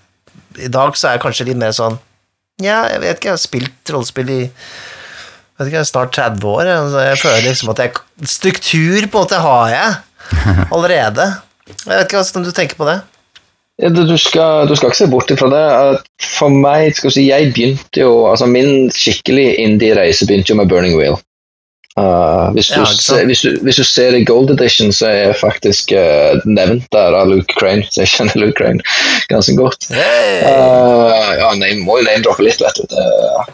i dag så er jeg kanskje litt mer sånn Ja, jeg vet ikke, jeg har spilt rollespill i vet ikke, snart 30 år. Altså, jeg føler liksom at jeg Struktur på en måte har jeg allerede. Jeg vet ikke hvordan du tenker på det. Ja, Du, du, skal, du skal ikke se bort ifra det. For meg, skal jeg si, jeg begynte jo altså Min skikkelig indie-reise begynte jo med Burning Wheel. Uh, hvis, du Ja, ser, hvis, du, hvis du ser i Gold Edition, så er jeg faktisk uh, nevnt der av Luke Crane, så jeg kjenner Luke Crane ganske godt. Hey! Uh, ja, name, må jo name-droppe litt, vet du.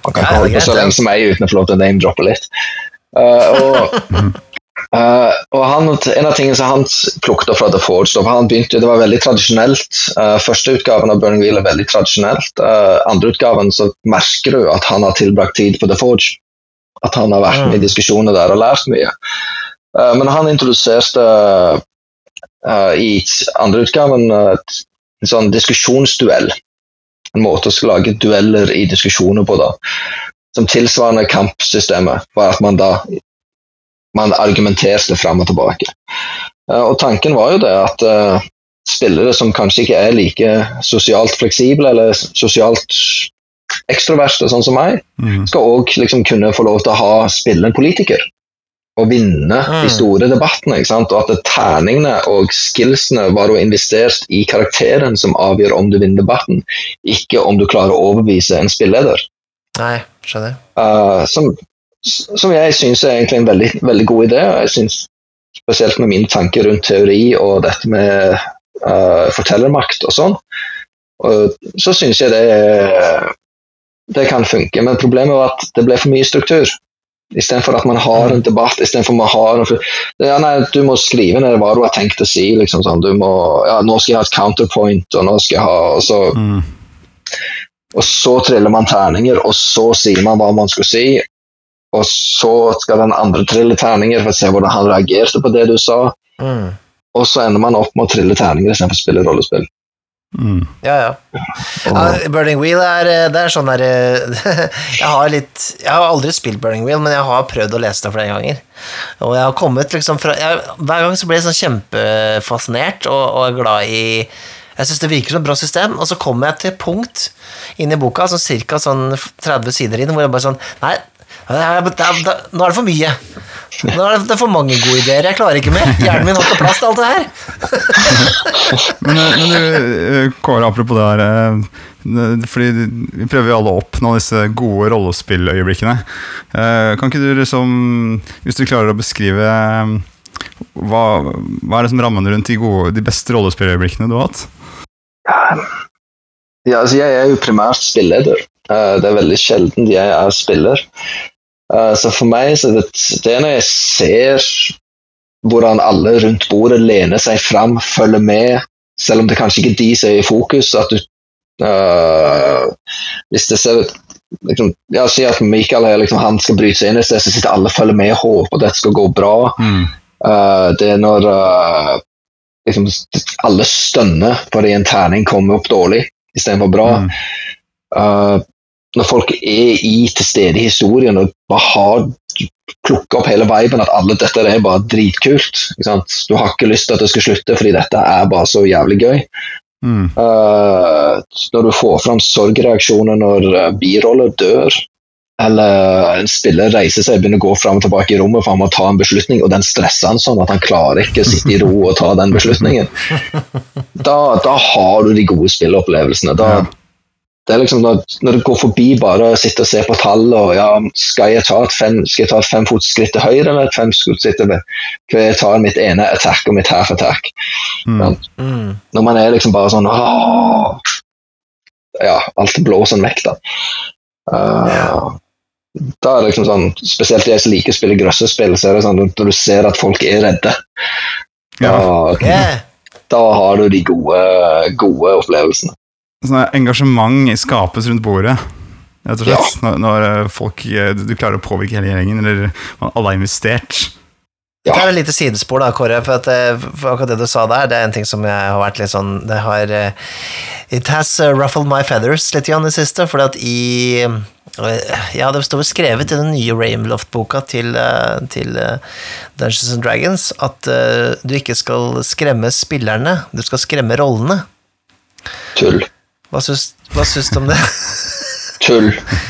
Man kan Ja, ikke holde på så lenge som meg uten å få lov til å name-droppe litt. Og og han, en av tingene som han plukket opp fra The Forge, han begynte, det var veldig tradisjonelt. Første utgaven av Burning Wheel er veldig tradisjonelt. Uh, andre utgaven så merker du at han har tilbrakt tid på The Forge. At han har vært med i diskusjoner der og lært mye. Uh, men han introduserte uh, i andre utgaven en sånn diskusjonsduell. En måte å lage dueller i diskusjoner på, da. Som tilsvarende kampsystemet, var at man da man argumenterte fram og tilbake. Eh, og tanken var jo det at eh, spillere som kanskje ikke er like sosialt fleksible eller sosialt ekstroverte, sånn som meg, mm. skal òg liksom kunne få lov til å ha spille en politiker. Og vinne de store debattene. ikke sant? Og at terningene og skillsene var jo investert i karakteren som avgjør om du vinner debatten, ikke om du klarer å overbevise en spilleder. Nei, skjønner. Uh, som, som jeg syns er egentlig en veldig, veldig god idé. og jeg synes Spesielt med min tanke rundt teori og dette med uh, fortellermakt og sånn. Og så syns jeg det, det kan funke. Men problemet var at det ble for mye struktur. Istedenfor at man har en debatt, istedenfor man har en, ja, nei, Du må skrive ned hva du har tenkt å si. Liksom, sånn. du må, ja, 'Nå skal jeg ha et counterpoint', og nå skal jeg ha og så, Mm. og så triller man terninger, og så sier man hva man skal si. Og så skal den andre trille terninger for å se hvordan han reagerte på det du sa. Mm. Og så ender man opp med å trille terninger istedenfor å spille rollespill. Mm. Ja, ja. Ja. Burning Wheel er, eh, det er sånn der eh, Jeg har litt Jeg har aldri spilt Burning Wheel, men jeg har prøvd å lese det flere ganger. Og jeg har kommet liksom fra jeg, Hver gang så blir jeg sånn kjempefascinert og, og glad i jeg syns det virker som et bra system, og så kommer jeg til punkt inn i boka, sånn ca. Sånn 30 sider inn, hvor jeg bare sånn Nei, det er, det er, nå er det for mye. Nå er det, det er for mange gode ideer. Jeg klarer ikke mer. Hjernen min har ikke plass til alt det her. Men, eh, men du, eh, Kåre, apropos det her eh, Fordi vi prøver jo alle å oppnå disse gode rollespilløyeblikkene. Eh, Kan ikke du liksom, hvis du klarer å beskrive hva, hva er det som rammer rundt de, gode, de beste rollespilløyeblikkene du har hatt? Ja, altså jeg er jo primært spilleder. Eh, det er veldig sjelden jeg er spiller. Eh, så for meg så det, det er når jeg ser hvordan alle rundt bordet lener seg fram, følger med, selv om det kanskje ikke er de som er i fokus. at du uh, Hvis det ser liksom, ja, Si at Michael er, liksom, han skal bryte seg inn et sted, så sitter alle og følger med og håper at dette skal gå bra. Mm. Eh, det er når uh, liksom, alle stønner fordi en terning kommer opp dårlig istedenfor bra. Mm. Eh, når folk er i til stede i historien og bare har plukka opp hele viben at alle dette er bare dritkult. Du har ikke lyst til at det skal slutte fordi dette er bare så jævlig gøy. Mm. Uh, når du får fram sorgreaksjoner når uh, biroller dør, eller en spiller reiser seg og begynner å gå fram og tilbake i rommet for han må ta en beslutning, og den stresser han sånn at han klarer ikke å sitte i ro og ta den beslutningen, da, da har du de gode spillopplevelsene. Da, Ja. Det er liksom når, når du går forbi bare og sitter og ser på tall og ja, skal jeg ta et fem, skal jeg ta et femfotsskritt til høyre eller et femfotsskritt til venstre? Skal jeg ta mitt ene attack og mitt half attack? Mm. Mm. Når man er liksom bare sånn åh, Ja, alt blåser vekk, da. Eh, da er det liksom sånn, Spesielt jeg som liker å spille grøssespill, så er det sånn når du ser at folk er redde, Ja. da, Yeah. da har du de gode, gode opplevelsene. Sånn engasjement skapes rundt bordet. Rett og slett. Når, når eh, folk, eh, du klarer å påvirke hele gjengen, eller alle er investert. Ja. Det er et lite sidespor, da, Kåre. For, at, eh, for akkurat det du sa der, det er en ting som jeg har vært litt sånn Det har It has ruffled my feathers litt i det siste, fordi at i Ja, det står skrevet i den nye Rainloft-boka til, til Dungeons and Dragons at du ikke skal skremme spillerne, du skal skremme rollene. Tull. Hva syns, hva syns du om det? Tull.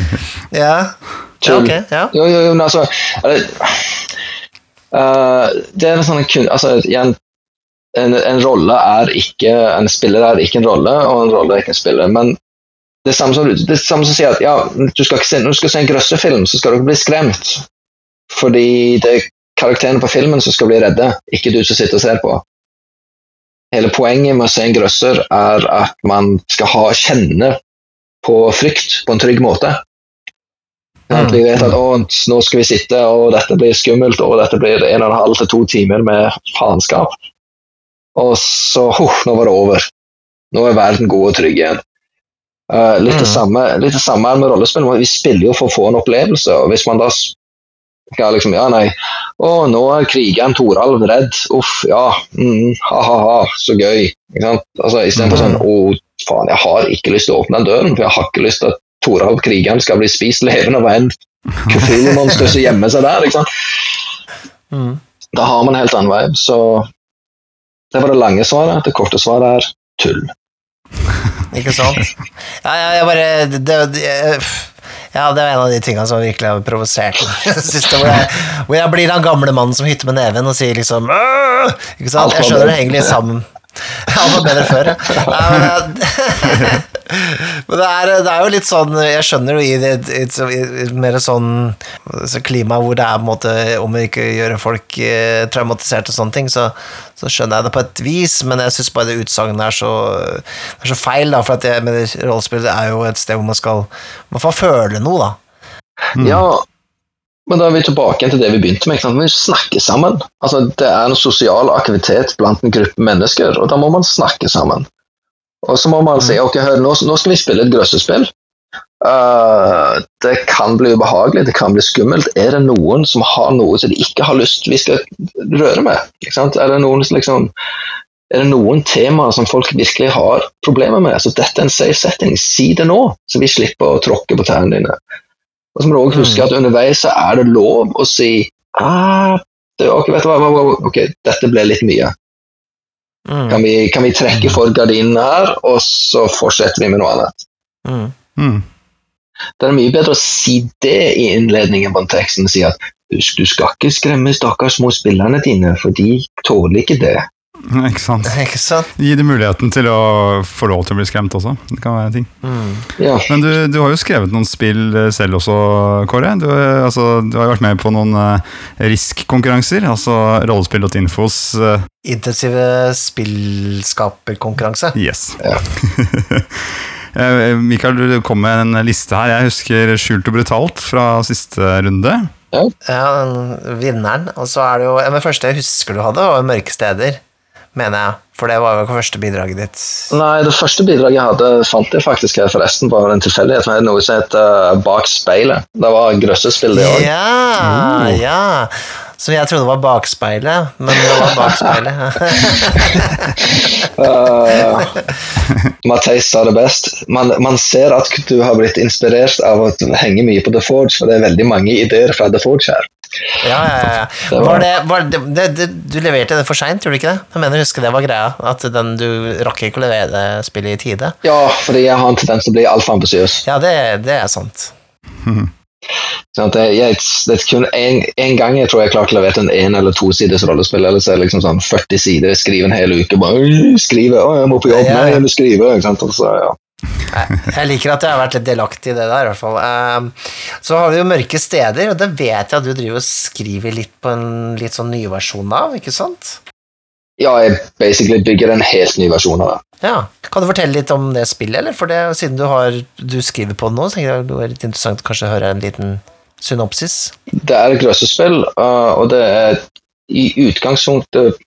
ja. Tull. ja, okay, ok. Ja. Jo, jo, jo, men altså det, eh, det er en sånn kun, altså, igjen, en, en rolle er ikke En spiller er ikke en rolle, og en rolle er ikke en spiller. Men det er samme som, det samme som sier at ja, du skal ikke se, når du skal se en grøssefilm, så skal du ikke bli skremt. Fordi det er karakterene på filmen som skal bli redde, ikke du som sitter og ser på. Hele poenget med å se en grøsser er at man skal ha, kjenne på frykt på en trygg måte. At vi vet at nå skal vi sitte, og dette blir skummelt, og dette blir en og en halv til to timer med faenskap. Og så huh, nå var det over. Nå er verden god og trygg igjen. Uh, litt, det Mm. samme, litt det samme med rollespill. Vi spiller jo for å få en opplevelse. og Hvis man da skal liksom Ja, nei, å, nå er krigeren Toralv redd. Uff, ja. Mm, ha-ha-ha, så gøy. Ikke sant? Altså, Istedenfor sånn Å, faen, jeg har ikke lyst til å åpne den døren, for jeg har ikke lyst til at Toralv krigeren skal bli spist levende av en Cthulhu-monster som gjemmer seg der. ikke sant? Mm. Da har man en helt annen vibe. Så det var det lange svaret. Det korte svaret er tull. Ikke sant? Ja, ja, jeg bare det, det, jeg, Ja, det er en av de tingene som virkelig har provosert meg. Hvor, hvor jeg blir den gamle mannen som hytter med neven og sier liksom! Ikke sant? Jeg skjønner det henger egentlig sammen. Alt var bedre før, ja. Men- det er, det er jo litt sånn Jeg skjønner jo i det i et, i et mer sånn så klima hvor det er på en måte om å ikke gjøre folk eh, traumatisert og sånne ting, så, så skjønner jeg det på et vis, men jeg syns bare det utsagnet er så, er så feil, da, for at jeg mener rollespill er jo et sted hvor man skal i hvert fall føle noe, da. Ja, men da er vi tilbake til det vi begynte med. Vi snakker sammen. Altså, det er en sosial aktivitet blant en gruppe mennesker, og da må man snakke sammen. Og så må man si ok, hør, nå, nå skal vi spille et grøssespill. Uh, det kan bli ubehagelig, det kan bli skummelt. Er det noen som har noe som de ikke har lyst vi skal røre med? Er det noen som liksom er det noen temaer som folk virkelig har problemer med? Så dette er en safe setting. Si det nå, så vi slipper å tråkke på tærne dine. Og så må du også huske at underveis så er det lov å si ah, det, okay, vet du hva, ok, dette ble litt mye. Mm. Kan vi, kan vi trekke for gardinene her, og så fortsetter vi med noe annet? Mm. Mm. Det er mye bedre å si det i innledningen på en tekst enn å si at husk, du skal ikke skremme stakkars små spillerne dine, for de tåler ikke det. Ikke sant. Ikke sant? Gi dem muligheten til å få lov til å bli skremt også. Det kan være en ting. Mm. Ja, Men du, du har jo skrevet noen spill eh, selv også, Kåre. Du, eh, altså, du har jo vært med på noen uh, RISK-konkurranser, altså rollespill.infos uh, Intensive spillskaperkonkurranse. Yes. Ja. Eh, Mikael, du kom med en liste her. Jeg husker Skjult og brutalt fra siste runde. Ja, den vinneren. Og så er det jo Men det første jeg husker du hadde, var Mørke steder, mener jeg. For det var jo første bidraget ditt. Nei, det første bidraget jeg hadde, fant jeg faktisk her forresten på en tilfeldighet. med Noe som heter Bak speilet. Det var grøssespill, det òg. Ja, ja. Så jeg trodde det var bakspeilet, men det var bakspeilet. Uh, Matheis sa det best. Man, man ser at du har blitt inspirert av å henge mye på The Forge, for det er veldig mange ideer fra The Forge her. Ja, ja, ja. Det var- Var det, var det, det, det, du leverte det for seint, gjorde du ikke det? Jeg mener, husker det var greia. At den, du rakk ikke å levere det spillet i tide. Ja, fordi jeg har en tendens til å bli altfor ambisiøs. Ja, det, det er sant. Sånn at jeg, det er kun en, en gang jeg tror jeg klarte å levere en en- eller tosiders rollespill. Ellers er det liksom sånn 40 sider, jeg skriver en hel uke. bare «Åh, skrive, å, jeg må på jobb, nei, jeg må skrive. Ikke sant? Og så, ja. Jeg, liker at jeg har vært litt delaktig i det der, i hvert fall. Ehm, så har vi jo Mørke steder, og det vet jeg at du driver og skriver litt på en litt sånn ny versjon av, ikke sant? ja, jeg basically bygger en helt ny versjon av det. Ja. Kan du fortelle litt om det spillet, eller? For det, siden du, har, du skriver på det nå, så tenker jeg det er litt interessant å høre en liten synopsis. Det er et grøssespill, uh, og det er i utgangspunktet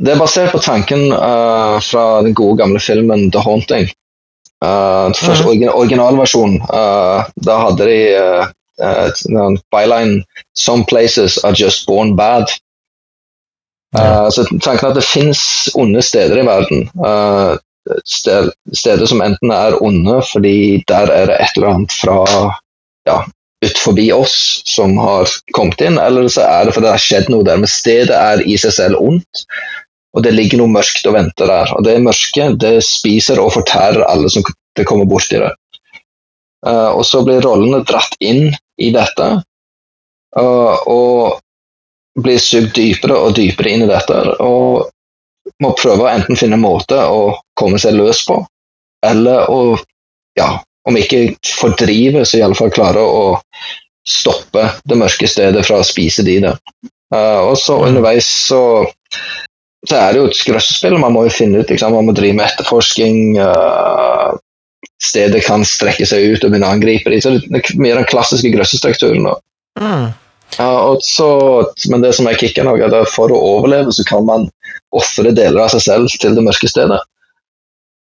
Det er basert på tanken uh, fra den gode gamle filmen The Haunting. Uh, først, første Mhm. origin originalversjonen. Uh, da hadde de uh, byline 'Some places are just born bad'. Uh, Så tanken at det finnes onde steder i verden. Sted, steder som enten er onde fordi der er det et eller annet fra ja, ut forbi oss som har kommet inn, eller så er det fordi det har skjedd noe der. Men stedet er i seg selv ondt, og det ligger noe mørkt og venter der. Og det mørket det spiser og fortærer alle som det kommer borti det. Uh, og så blir rollene dratt inn i dette, uh, og blir sugd dypere og dypere inn i dette. Og må prøve å enten finne en måte å komme seg løs på, eller å ja, om ikke fordrive, så iallfall klare å stoppe det mørke stedet fra å spise de det. Uh, og så underveis så, så er det jo et grøssespill. Man må jo finne ut, liksom, man må drive med etterforsking. Uh, stedet kan strekke seg ut og begynne å angripe dem. Så det er mye den klassiske grøssestrukturen. Mm. Uh, så, men det som er kicken, er at for å overleve så kan man ofre deler av seg selv til det mørke stedet.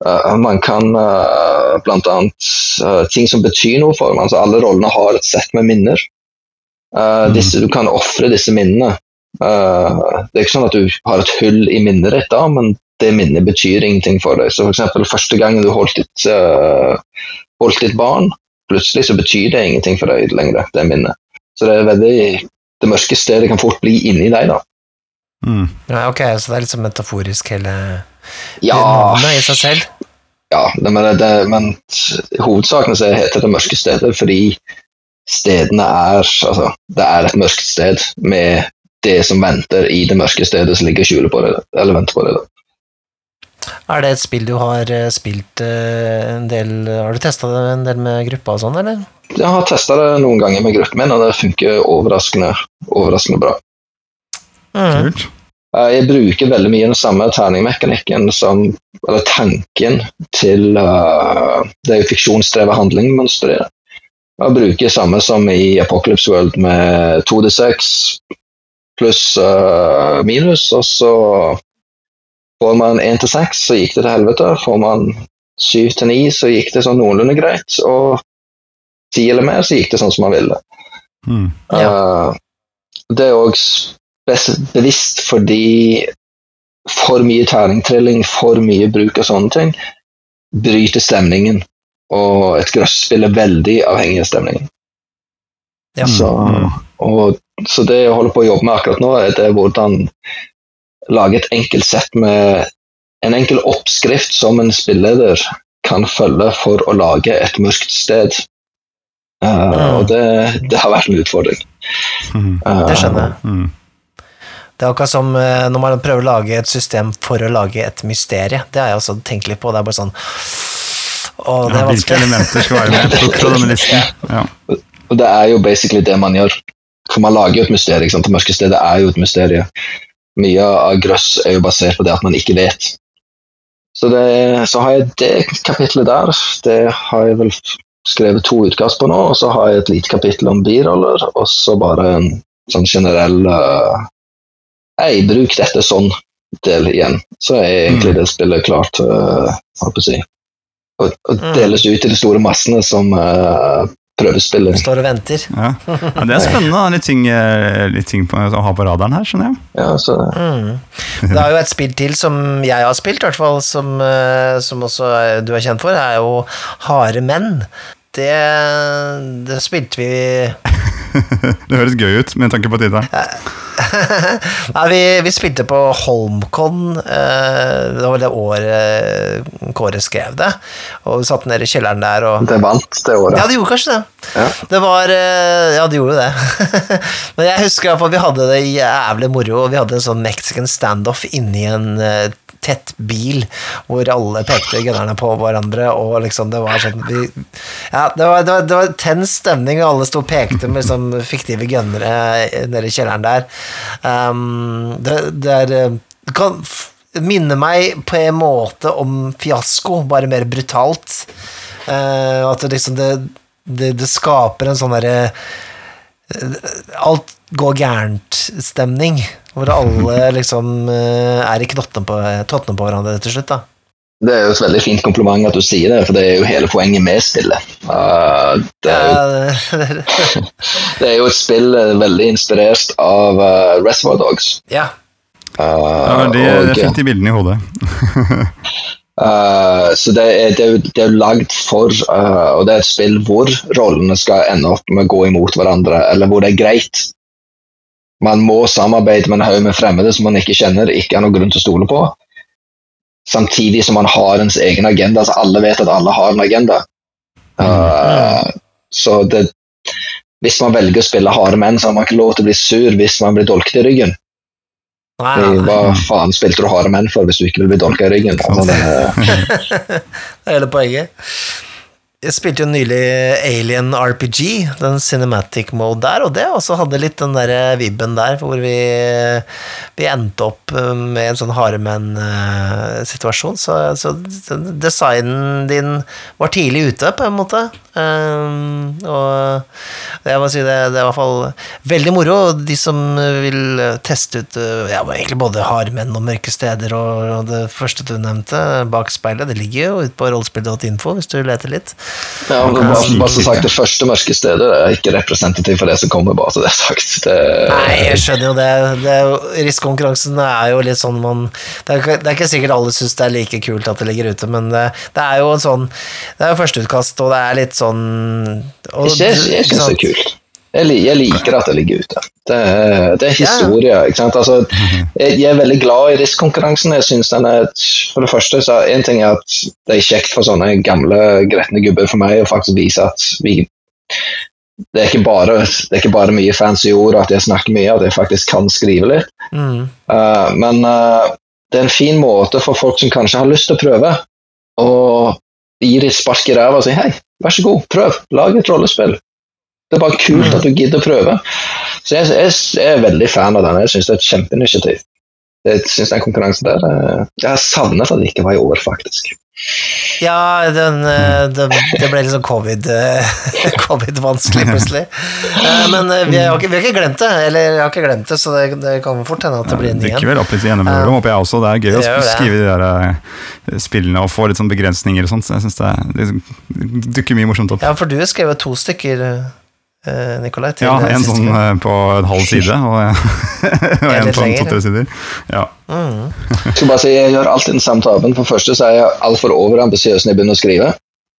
Uh, man kan uh, bl.a. Uh, ting som betyr noe for man, Altså, alle rollene har et sett med minner. Eh, disse, du kan ofre disse minnene. Eh, det er ikke sånn at du har et hull i minnet ditt, da, men det minnet betyr ingenting for deg. Så eksempel, første gangen du holdt ditt, uh, holdt ditt barn, plutselig så betyr det ingenting for deg lenger, det minnet. Så det er veldig Det mørke stedet kan fort bli inni deg, da. Mm. Ja, ok, så det er litt sånn metaforisk hele Ja, navnet i seg selv. ja det, men, det, men hovedsaken så heter det mørke stedet fordi stedene er Altså, det er et mørkt sted med det som venter i det mørke stedet som ligger og skjuler på det, eller venter på det. da. Er det et spill du har eh, spilt eh, en del Har du testa det en del med gruppa og sånn, eller? Jeg har testa det noen ganger med gruppen min, og det funker overraskende, overraskende bra. Mm. Kult. Eh, Jeg bruker veldig mye den samme terningmekanikken som Eller tanken til uh, Det er jo fiksjonsdrevet handlingmønster i det. Jeg bruker samme som i Apocalypse World med 2D6 pluss uh, minus, og så får man 1 til 6, så gikk det til helvete. Får man 7 til 9, så gikk det sånn noenlunde greit. Og 10 eller mer, så gikk det sånn som man ville. Mm. Eh, det er òg bevisst fordi for mye terningtrilling, for mye bruk av sånne ting, bryter stemningen. Og et grøsspill er veldig avhengig av stemningen. Ja. Så, Mm. og, så det jeg holder på å jobbe med akkurat nå, er det hvordan lage et enkelt sett med en enkel oppskrift som en spilleder kan følge for å lage et mørkt sted. Uh, Mm. Og det, det har vært en utfordring. Mm. Uh, Det skjønner jeg. Mm. Det er akkurat som eh, når man prøver å lage et system for å lage et mysterie. Det har jeg også tenkt litt på. Det er bare sånn Å, det Ja, er hvilke elementer skal være med? Plukk fra denne listen. Ja. Og det er jo basically det man gjør. For man lager jo et mysterium. ikke sant? Det mørke stedet er jo et mysterium. Mye av grøss er jo basert på det at man ikke vet. Så, det, så har jeg det kapitlet der. Det har jeg vel skrevet to utkast på nå. Og så har jeg et lite kapittel om biroller, og så bare en sånn generell uh, Hei, bruk dette sånn del igjen. Så er egentlig det spillet klart, uh, holdt på å si. Og, og Mm. deles ut til de store massene som uh, prøvespiller. Står og venter. Ja. ja, Det er spennende. da. Litt ting, eh, litt ting på, å ha på radaren her, skjønner jeg. Ja, så Mm. Det er jo et spill til som jeg har spilt, i hvert fall, som, eh, som også du er kjent for, Det er jo Harde menn. Det, det spilte vi Det høres gøy ut med tanke på tittelen. Nei, vi, vi spilte på Holmcon, eh, det var det året Kåre skrev det, og vi satt nede i kjelleren der og det vant det året. Ja, det gjorde kanskje det. Ja. Det var eh, Ja, det gjorde det. Men jeg husker i hvert fall vi hadde det jævlig moro, og vi hadde en sånn mexican standoff inni en eh, tett bil, hvor alle pekte gunnerne på hverandre, og liksom det var sånn vi, Ja, det var, det var, det var tens stemning, og alle sto og pekte med liksom fiktive gunnere nede i kjelleren der. Um, det, det er eh, det kan minne meg på en måte om fiasko, bare mer brutalt. Uh, at det liksom det, det, det skaper en sånn derre eh, Alt går gærent-stemning, hvor alle liksom eh, er i knottene på, på hverandre til slutt, da. Det er jo et veldig fint kompliment at du sier det, for det er jo hele poenget med spillet. Uh, det, er jo, Eh, det er jo et spill eh, veldig inspirert av uh, Reservoir Dogs. ja. Uh, Ja, det, og, jeg fikk de bildene i hodet. uh, så det er, det er jo det er jo lagd for uh, Og det er et spill hvor rollene skal ende opp med å gå imot hverandre, eller hvor det er greit. Man må samarbeide med en haug med fremmede som man ikke kjenner, ikke har noen grunn til å stole på. Samtidig som man har ens egen agenda, så alle vet at alle har en agenda. Uh, så det, hvis man velger å spille harde menn, så har man ikke lov til å bli sur hvis man blir dolket i ryggen. Nei. Hva faen spilte du harde menn for hvis du ikke vil bli dolka i ryggen? Altså, det, Det er hele poenget. Jeg spilte jo nylig Alien RPG, den cinematic mode der, og det også hadde litt den der vibben der, hvor vi, vi endte opp med en sånn haremenn-situasjon, så, så designen din var tidlig ute, på en måte. Um, og jeg må si det, det er i hvert fall veldig moro. De som vil teste ut uh, ja, egentlig både hardmenn og mørke steder, og, det første du nevnte, bak speilet, det ligger jo ute på rollespill.info hvis du leter litt. ja, men bare, bare så sagt, det første mørke stedet er ikke representativt for det som kommer, bare så det er sagt. Det, Nei, jeg skjønner jo det. det jo, Risk-konkurransen er jo litt sånn man Det er, det er ikke sikkert alle syns det er like kult at det ligger ute, men det, det er jo en sånn Det er jo førsteutkast, og det er litt sånn og, jeg jeg, jeg syns det er kult. Jeg, jeg liker at det ligger ute. Det er, det er historie. ikke sant? Altså, jeg, jeg er veldig glad i risk-konkurransen. Jeg synes den er, For det første så en ting er at det er kjekt for sånne gamle, gretne gubber for meg å faktisk vise at vi det er, ikke bare, det er ikke bare mye fancy ord og at jeg snakker mye, at jeg faktisk kan skrive litt. Mm. Uh, men uh, det er en fin måte for folk som kanskje har lyst til å prøve, å gi dem et spark i ræva og si hei, vær så god, prøv, lag et rollespill. Det er bare kult Mm. at du gidder å prøve. Så jeg, jeg, jeg er veldig fan av den. Jeg syns det er et kjempeinitiativ. Jeg synes den konkurransen der eh, Jeg har savnet at det ikke var i år, faktisk. Ja, den, eh, det, det ble liksom covid-vanskelig Covid-vanskelig plutselig. Eh, Men vi har, ikke, vi har ikke glemt det, eller jeg har ikke glemt det, så det, det kan fort hende at det blir en ny Det en. vel opp litt NM-øret, håper jeg også. Det er gøy Det å skrive de der spillene og få litt sånn begrensninger og sånt. Så jeg synes det, er- dukker mye morsomt opp. Ja, for du har skrevet to stykker, Nikolai. til Ja, en siste sånn gang. eh, på en halv side, og, og en på to-tre sider. Ja. Mm. Jeg skal bare si, jeg gjør alltid den samme tabben. For første så er jeg altfor overambisiøs når jeg begynner å skrive.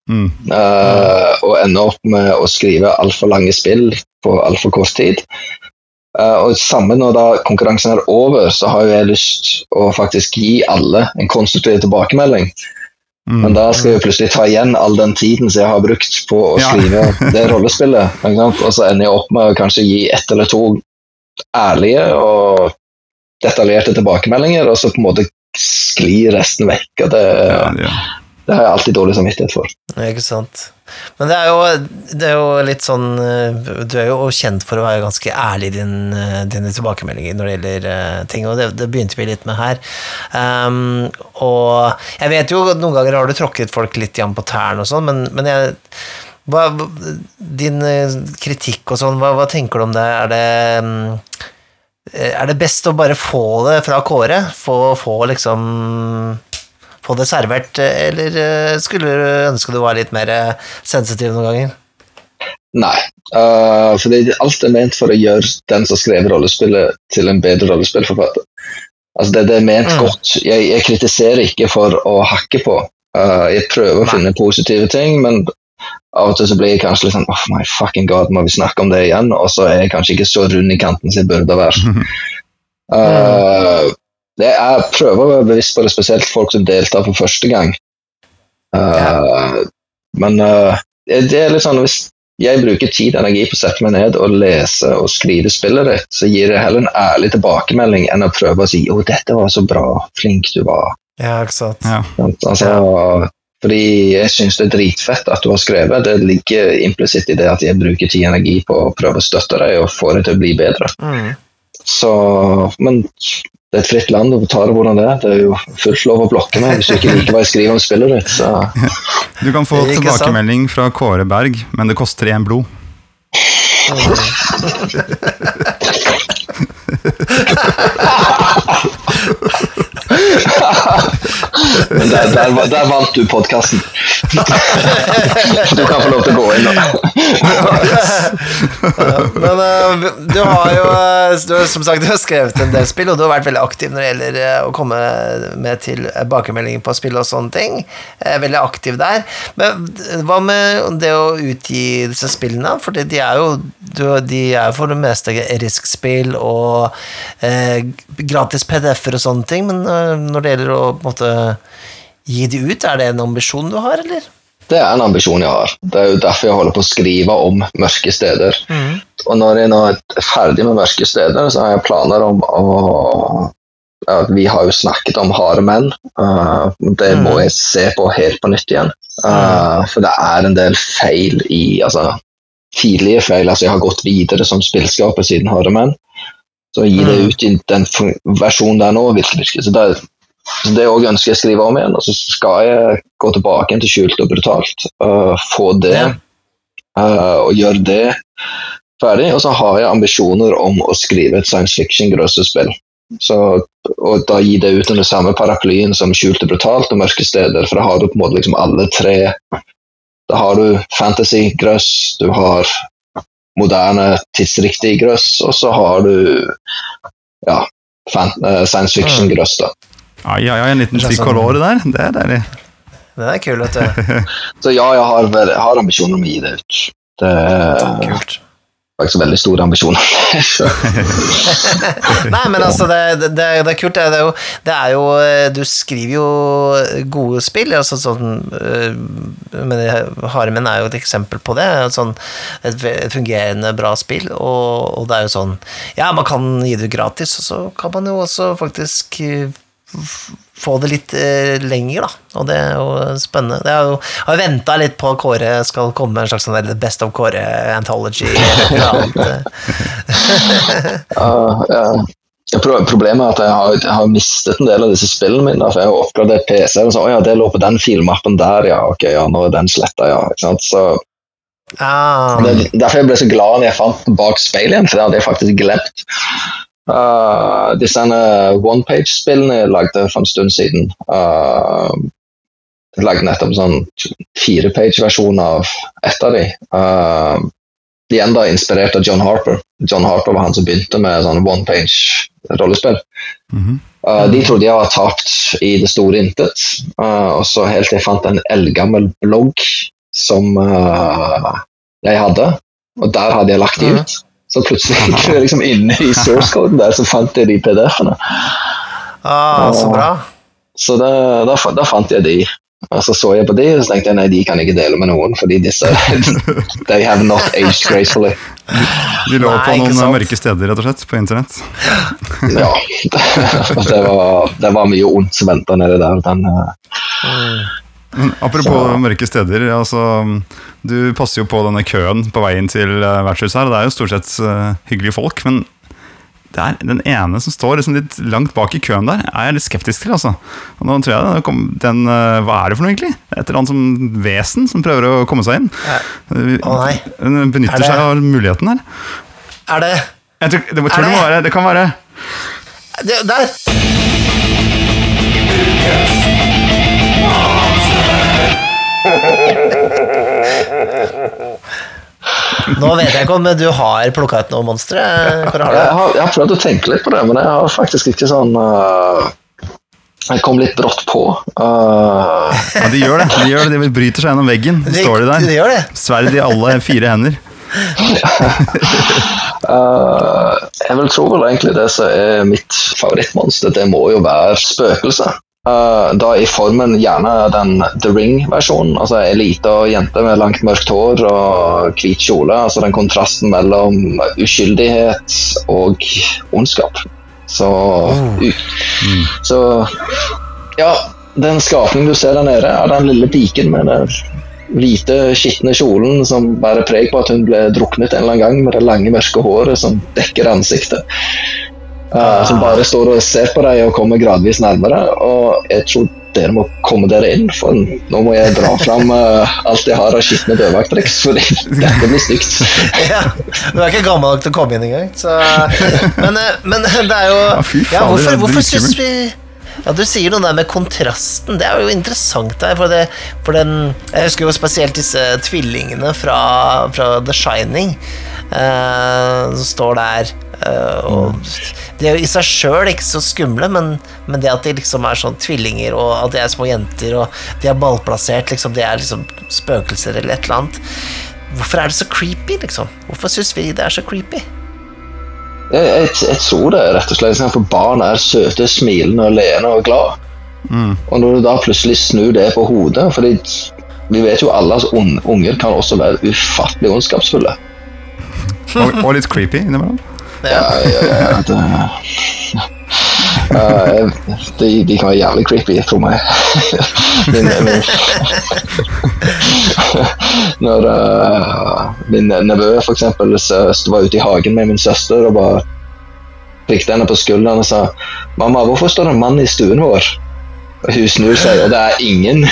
Mm. Uh, og ender opp med å skrive altfor lange spill på altfor kort tid. Uh, og samme når da konkurransen er over, så har jo jeg lyst å faktisk gi alle en konstruktiv tilbakemelding. Mm. Men da skal jeg plutselig ta igjen all den tiden som jeg har brukt på å Ja. skrive det rollespillet. Og så ender jeg opp med å kanskje gi ett eller to ærlige og detaljerte tilbakemeldinger, og så på en måte sklir resten vekk. og det, Ja, det, det har jeg alltid dårlig samvittighet for. Ikke sant. Men det er, jo, det er jo litt sånn eh, Du er jo kjent for å være ganske ærlig i din, eh, dine tilbakemeldinger når det gjelder eh, ting, og det, det begynte vi litt med her. Um, og jeg vet jo at noen ganger har du tråkket folk litt igjen på tærne og sånn, men, men jeg hva, Din kritikk og sånn, hva, hva tenker du om det? Er det er det best å bare få det fra Kåre? Få, få liksom få det servert, eller eh, skulle du ønske du var litt mer eh, sensitiv noen ganger? Nei. Uh, fordi alt er ment for å gjøre den som skrev rollespillet, til en bedre rollespillforfatter. Altså det, det er ment Mm. godt. Jeg, jeg kritiserer ikke for å hakke på. Uh, jeg prøver å finne positive ting, men av og til så blir jeg kanskje litt sånn Oh my fucking god, må vi snakke om det igjen? Og så er jeg kanskje ikke så rund i kanten som jeg burde være. Uh, det er, jeg prøver å være bevisst på det, spesielt folk som deltar for første gang. Uh, Men uh, det er litt sånn hvis jeg bruker tid og energi på å sette meg ned og lese og skrive spillet ditt, så gir det heller en ærlig tilbakemelding enn å prøve å si 'Å, dette var så bra, flink du var'. Ja, ikke sant. ja. Altså, ja. Fordi jeg syns det er dritfett at du har skrevet. Det ligger implisitt i det at jeg bruker tid og energi på å prøve å støtte deg og få deg til å bli bedre. Mm. Så, men det er et fritt land, og ta det hvordan det er. Det er jo fullt lov å blokke meg hvis du ikke liker hva jeg skriver om spillet ditt. Så Du kan få tilbakemelding fra Kåre Berg, men det koster én blod. Men der, der, der vant du podkasten. du kan få lov til å gå inn nå. Men eh, du har jo eh, du, har, som sagt du har skrevet en del spill, og du har vært veldig aktiv når det gjelder eh, å komme med til tilbakemeldinger på spill og sånne ting. Veldig aktiv der. Men hva med det å utgi disse spillene? For de er jo de er for det meste riskspill og eh, gratis PDF-er og sånne ting, men når det gjelder å måte gi de ut, er det en ambisjon du har, eller? Det er en ambisjon jeg har. Det er jo derfor jeg holder på å skrive om mørke steder. Og når jeg nå er ferdig med mørke steder, så har jeg planer om å Vi har jo snakket om harde menn. uh, det må jeg se på helt på nytt igjen. Uh, for det er en del feil i altså, Tidlige feil. altså Jeg har gått videre som spillskaper siden harde menn. Så gi det Mm. ut i den versjonen der nå virker ikke. Så det, så det også ønsker jeg å skrive om igjen. Og så skal jeg gå tilbake til skjult og brutalt. uh, få det uh, og gjøre det ferdig. Og så har jeg ambisjoner om å skrive et science fiction-grøssespill. Så, og da gi det ut under samme paraplyen som Skjult og brutalt og Mørke steder, for da har du på en måte liksom alle tre Da har du fantasy-grøss, du har moderne, tidsriktig grøss, og så har du ja, fan, uh, science fiction-grøss, da. Ai, ai, ai, en liten stikk av sånn- der. Det er deilig. Det er kult, vet du. Så ja, jeg har, har ambisjoner om å gi det ut. Det, er Kult. Ikke så veldig store ambisjoner. Nei, men altså, det, det, det er kult. Det er, jo, det er jo Du skriver jo gode spill. Altså sånn øh, men Harmen er jo et eksempel på det. Sånn, et, fungerende, bra spill. Og, og det er jo sånn Ja, man kan gi det gratis, og så kan man jo også faktisk f- få det litt eh, lenger, da. Og det er jo spennende. Det er jo, jeg har venta litt på at Kåre skal komme med en slags sånn Best of Kåre anthology. Eller noe annet. uh, ja. Ja, Problemet er at jeg har, jeg har mistet en del av disse spillene mine. For jeg har oppgradert PC og så, å ja, det lå på den filmappen der, ja. Ok, ja, nå er den sletta, ja. Ikke sant? Så Ah, det, er Derfor jeg ble så glad når jeg fant den bak speilet igjen, for det hadde jeg faktisk glemt. Uh, disse one-page-spillene jeg lagde for en stund siden uh, Jeg lagde nettopp en sånn fire-page-versjon av ett av de. Uh, igjen da inspirert av John Harper. John Harper var han som begynte med sånn one-page-rollespill. Mhm. Uh, de trodde jeg var tapt i det store intet, uh, og så helt til jeg fant en eldgammel blogg som jeg hadde, og der hadde jeg lagt de ut. Så plutselig liksom inne i source-koden der, så fant jeg de PDF-ene. ah, så bra. Så da, da, da fant jeg de. Og så så jeg på de, og så tenkte jeg nei, de kan jeg ikke dele med noen, fordi disse They have not aged gracefully. De lå Nei, på noen mørke steder, rett og slett, på internett. Ja. det, var, det var mye ondt som venta nedi der. Den, uh, Mm. Men apropos Så- mørke steder, altså, du passer jo på denne køen på veien til uh, vertshuset her, det er jo stort sett eh, hyggelige folk, men det er den ene som står liksom litt langt bak i køen der, er jeg litt skeptisk til, altså. Og nå tror jeg kom, den, eh, Hva er det for noe, egentlig? Et eller annet som vesen som prøver å komme seg inn. Eh, Å, nei. Den Er benytter seg av muligheten her. Er det Jeg tror, det, tror Er det, det- være, det kan være det, Der! Nå vet jeg ikke om du har plukka ut noen monstre. Hvor har du jeg, har, jeg har prøvd å tenke litt på det, men jeg har faktisk ikke sånn uh, Jeg kom litt brått på. Uh, Ja, de gjør det. De gjør det, de bryter seg gjennom veggen. De, står de De gjør det. Sverd i alle fire hender. uh, jeg vil tro vel egentlig det som er mitt favorittmonster, det må jo være spøkelse. Uh, da i formen gjerne den The Ring-versjonen. Altså ei lita jente med langt mørkt hår og hvit kjole. Altså den kontrasten mellom uskyldighet og ondskap. Så, u- så Ja, den skapningen du ser der nede, er den lille piken med den hvite, skitne kjolen som bærer preg på at hun ble druknet en eller annen gang med det lange, mørke håret som dekker ansiktet. Eh, som bare står og ser på deg og kommer gradvis nærmere. Og jeg tror dere må komme dere inn, for nå må jeg dra fram uh, alt jeg har av skitne dørvakttriks, for dette blir stygt. Ja, du er ikke gammel nok til å komme inn engang. Så, men, eh, men det er jo Ja, hvorfor, hvorfor syns vi ja, Du sier noe der med kontrasten. Det er jo interessant. Der, for det, for den, jeg husker jo spesielt disse tvillingene fra, fra The Shining. Uh, som står der. Eh, og De er jo i seg sjøl ikke så skumle, men, men det at de liksom er sånn tvillinger, og at de er små jenter, og de er ballplassert, liksom, de er liksom spøkelser eller et eller annet. Hvorfor er det så creepy, liksom? Hvorfor syns vi det er så creepy? Jeg, jeg, jeg tror det rett og slett sånn for barn er søte, smilende og leende og glad. Og når du da plutselig snur det på hodet fordi vi vet jo alle at unger kan også være ufattelig ondskapsfulle. Og, og litt creepy innimellom. Ja, ja, ja, ja, det, uh, de, de kan være jævlig creepy, tro meg. min, min, når uh, min nevø for så var ute i hagen med min søster og bare prikket henne på skulderen og sa 'Mamma, hvorfor står det en mann i stuen vår?' Og hun snur seg, og det er ingen. Det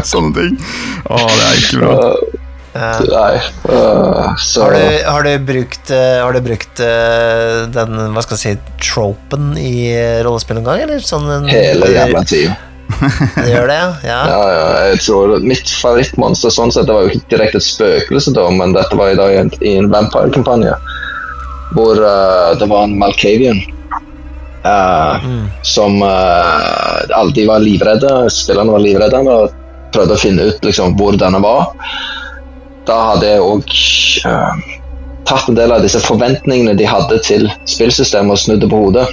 er sånne ting. Å, det er ikke bra. Eh, Nei, Uh, så har, du, har du brukt, eh, har du brukt uh, den, hva skal jeg si, tropen i rollespill en gang, eller? Sånn en, hele jævla tida. Gjør det, ja? ja. Ja, jeg tror Mitt favorittmonster sånn sett, det var jo ikke direkte et spøkelse, da, men dette var i, dag i en, i en Vampire-kampanje. Hvor øh, det var en Malkavian mm. som øh, de var livredde. Spillerne var livredde og prøvde å finne ut liksom, hvor denne var. Da hadde jeg òg tatt en del av disse forventningene de hadde til spillsystemet og snudd det på hodet.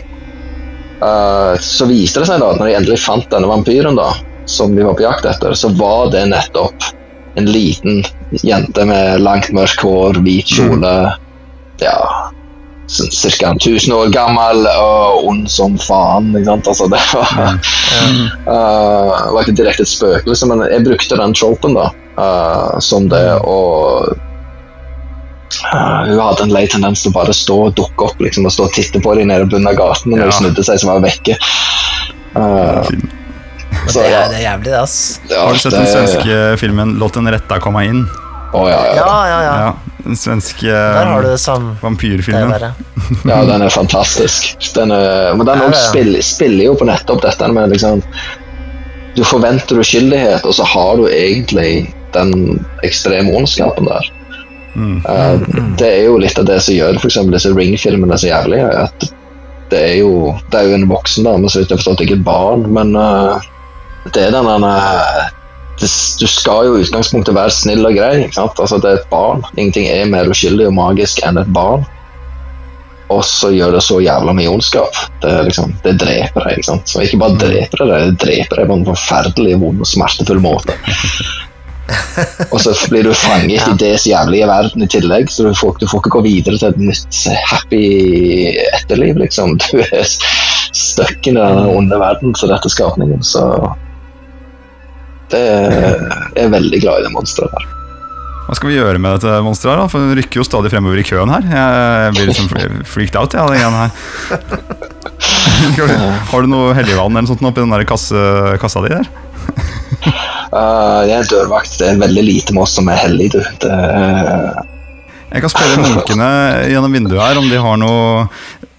Uh, så viste det seg da at når de endelig fant denne vampyren, da, som de var på jakt etter, så var det nettopp en liten jente med langt, mørkt hår, hvit kjole. Ja Ca. 1000 år gammel og ond som faen. Ikke sant? Altså, det var, uh, var ikke direkte et spøkelse, men jeg brukte den tropen da, uh, som det. å uh, hun hadde en lei tendens til å bare stå og dukke opp liksom, og stå og titte på dem nede i bunnen av gaten. Når Ja. de snudde seg, så var hun vekke. Uh, så det, er, det er jævlig, det, ass. ja, Har du sett den svenske filmen 'Låt den retta komme inn'? Å, ja, ja. Ja, ja, ja. Ja, Den svenske. Det vampyrfilmen. ja. Den er fantastisk. Den er, men den Ja, ja. spiller, spiller jo på nettopp dette med liksom Du forventer uskyldighet, og så har du egentlig den ekstreme ondskapen der. Mm. Eh, det er jo litt av det som gjør for eksempel disse Ring-filmene så jævlige. At det er jo Det er jo en voksen dame, så vidt jeg har forstått, ikke et barn, men uh, det er den der det, Du skal jo i utgangspunktet være snill og grei. Ikke sant? Altså, det er et barn. Ingenting er mer uskyldig og magisk enn et barn. Og så gjør det så jævla mye ondskap. Det, liksom, det dreper deg. ikke sant? Så ikke bare dreper det deg, det dreper deg på en forferdelig vond og smertefull måte. Og så blir du fanget i deres jævlige verden i tillegg, så du får, du får ikke gå videre til et nytt happy etterliv, liksom. Du er stuck i den onde verden til dette skapningen, så det er, Jeg er veldig glad i det monsteret der. Hva skal vi gjøre med dette monsteret her? da? For Den rykker jo stadig fremover i køen her. Jeg blir liksom freaked out, jeg, av den greia her. Har du noe helligvann eller noe sånt oppi den der kasse, kassa di der? Uh, jeg er dørvakt. Det er veldig lite med oss som er hellige, du. Det uh... Jeg kan spørre munkene gjennom vinduet her om de har noe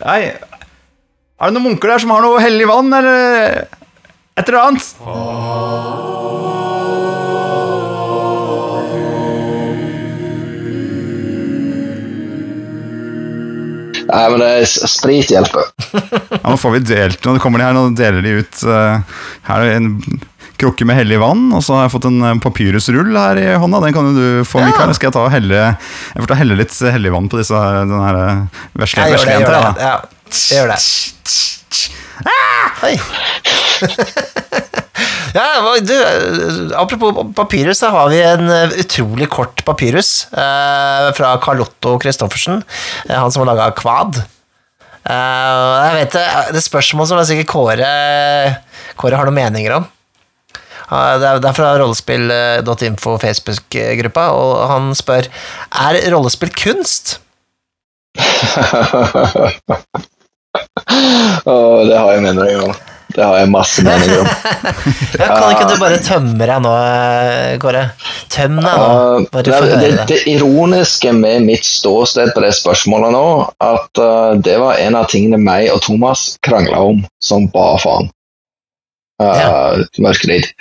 Nei, er det noen munker der som har noe hellig vann, eller et eller annet? nei, men det er, sprit hjelper. Ja, Nå får vi delt Nå kommer de her nå deler de ut uh, Her er en krukke med hellig vann, og så har jeg fått en eh, papyrusrull her i hånda. Den kan jo du få, Mikael. Skal jeg ta og helle Jeg får ta helle litt hellig vann på disse, her- den her eh, vesle, vesle jenta. Ja, jeg gjør det. Oi. ja, du, eh, apropos papyrus, så har vi en eh, utrolig kort papyrus eh, fra Carlotto Christoffersen, eh, han som har laga Kvad. Eh, jeg vet det, det er spørsmål som er sikkert Kåre, Kåre har noen meninger om. Eh, Det er, det er fra rollespill.info Facebook-gruppa, og han spør Er rollespill kunst. Åh, det har jeg meninger om. Det har jeg masse meninger om. Ja, kan ikke du bare tømme deg nå, eh, Kåre? Tøm deg nå. Uh, Bare det, det, det. ironiske med mitt ståsted på det spørsmålet nå, at uh, det var en av tingene meg og Thomas krangla om som bare faen. Uh, Ja. Mørkerid.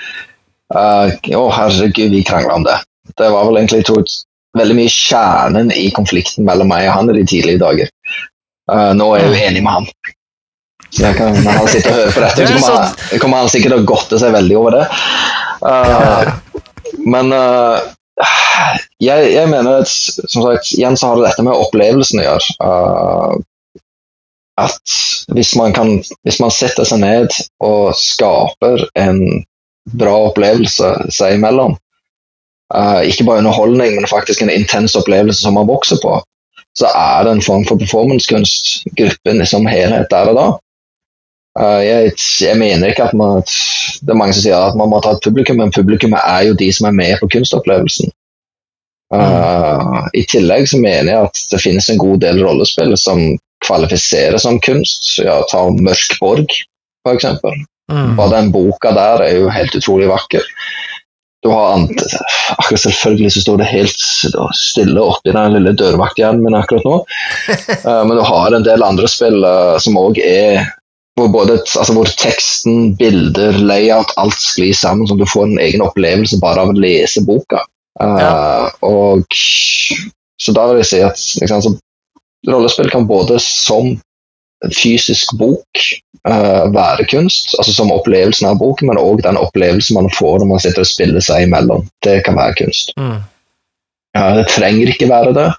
Uh, å, herregud, vi krangla om det. Det var vel egentlig to tror, veldig mye kjernen i konflikten mellom meg og han i de tidlige dager. Uh, nå er jeg jo enig med han. Så kan, når han sitter og hører på dette, Det så er kommer han, kommer han sikkert til å godte seg veldig over det. Uh, Men uh, jeg, jeg mener at som sagt, igjen så har det dette med opplevelsen å gjøre. At hvis man, kan, hvis man setter seg ned og skaper en bra opplevelse seg imellom, uh, ikke bare underholdning, men faktisk en intens opplevelse som man vokser på, så er det en form for performancekunst, gruppen som helhet der og da. Uh, jeg, jeg mener ikke at man Det er mange som sier at man må ta et publikum, men publikummet er jo de som er med på kunstopplevelsen. Uh, I tillegg så mener jeg at det finnes en god del rollespill som kvalifiserer som kunst. Ja, ta Mørk borg, eksempel. Mm. Bare den boka der er jo helt utrolig vakker. Du har ant akkurat Selvfølgelig så står det helt stille oppi den lille dørvakthjernen min akkurat nå, Eh, men du har en del andre spill eh, som òg er hvor, både, altså hvor teksten, bilder, layout, alt sklir sammen, Som du får en egen opplevelse bare av å lese boka. Ja. Uh, og Så da vil jeg si at liksom, rollespill kan både som en fysisk bok eh, være kunst, altså som opplevelsen av boken, men òg den opplevelsen man får når man sitter og spiller seg imellom. Det kan være kunst. Mm. Uh, det trenger ikke være det.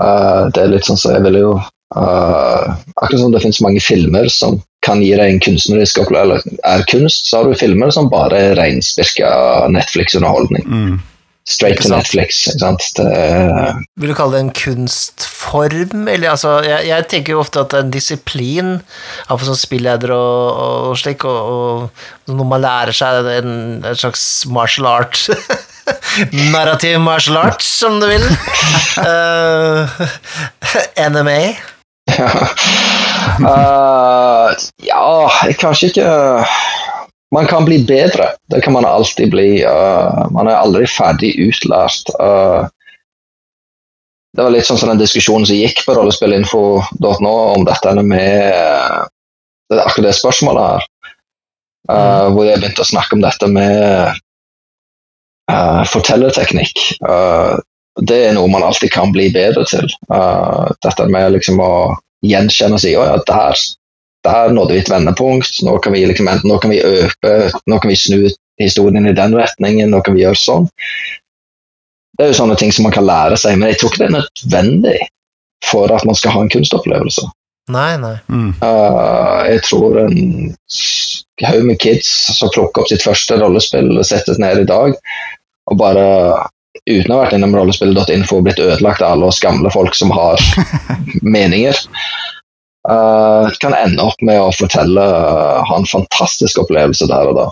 Uh, det er litt sånn så jeg vil jo uh, Akkurat som det finnes mange filmer som kan gi deg en kunstnerisk opplevelse, eller er kunst, så har du filmer som bare er reinspirka Netflix-underholdning. Mm. Straight to? Netflix. Det Vil du kalle det en kunstform? Eller, altså, jeg, jeg tenker jo ofte at det er en disiplin, iallfall som spilleder og, og slik, og, og når man lærer seg en, en slags martial art Narrativ martial art, som du vil. uh, NMA. Uh, ja, kanskje ikke Man kan bli bedre. Det kan man alltid bli. Uh, man er aldri ferdig utlært. Uh, det var litt sånn som den diskusjonen som gikk på rollespillinfo.no om dette med uh, det er akkurat det spørsmålet her. Uh, Hvor jeg begynte å snakke om dette med fortellerteknikk. Det er noe man alltid kan bli bedre til. Dette med liksom å gjenkjenne og si at ja, der, der nådde vi et vendepunkt. Nå kan vi liksom nå kan vi øpe, nå kan vi snu historien i den retningen, nå kan vi gjøre sånn. Det er jo sånne ting som man kan lære seg, men jeg tror ikke det er nødvendig for at man skal ha en kunstopplevelse. Nei, nei. Mm. Uh, jeg tror en haug med kids som plukker opp sitt første rollespill og setter ned i dag, og bare uten å ha vært innom rollespill.info og blitt ødelagt av alle oss gamle folk som har meninger, uh, kan ende opp med å fortelle uh, ha en fantastisk opplevelse der og da.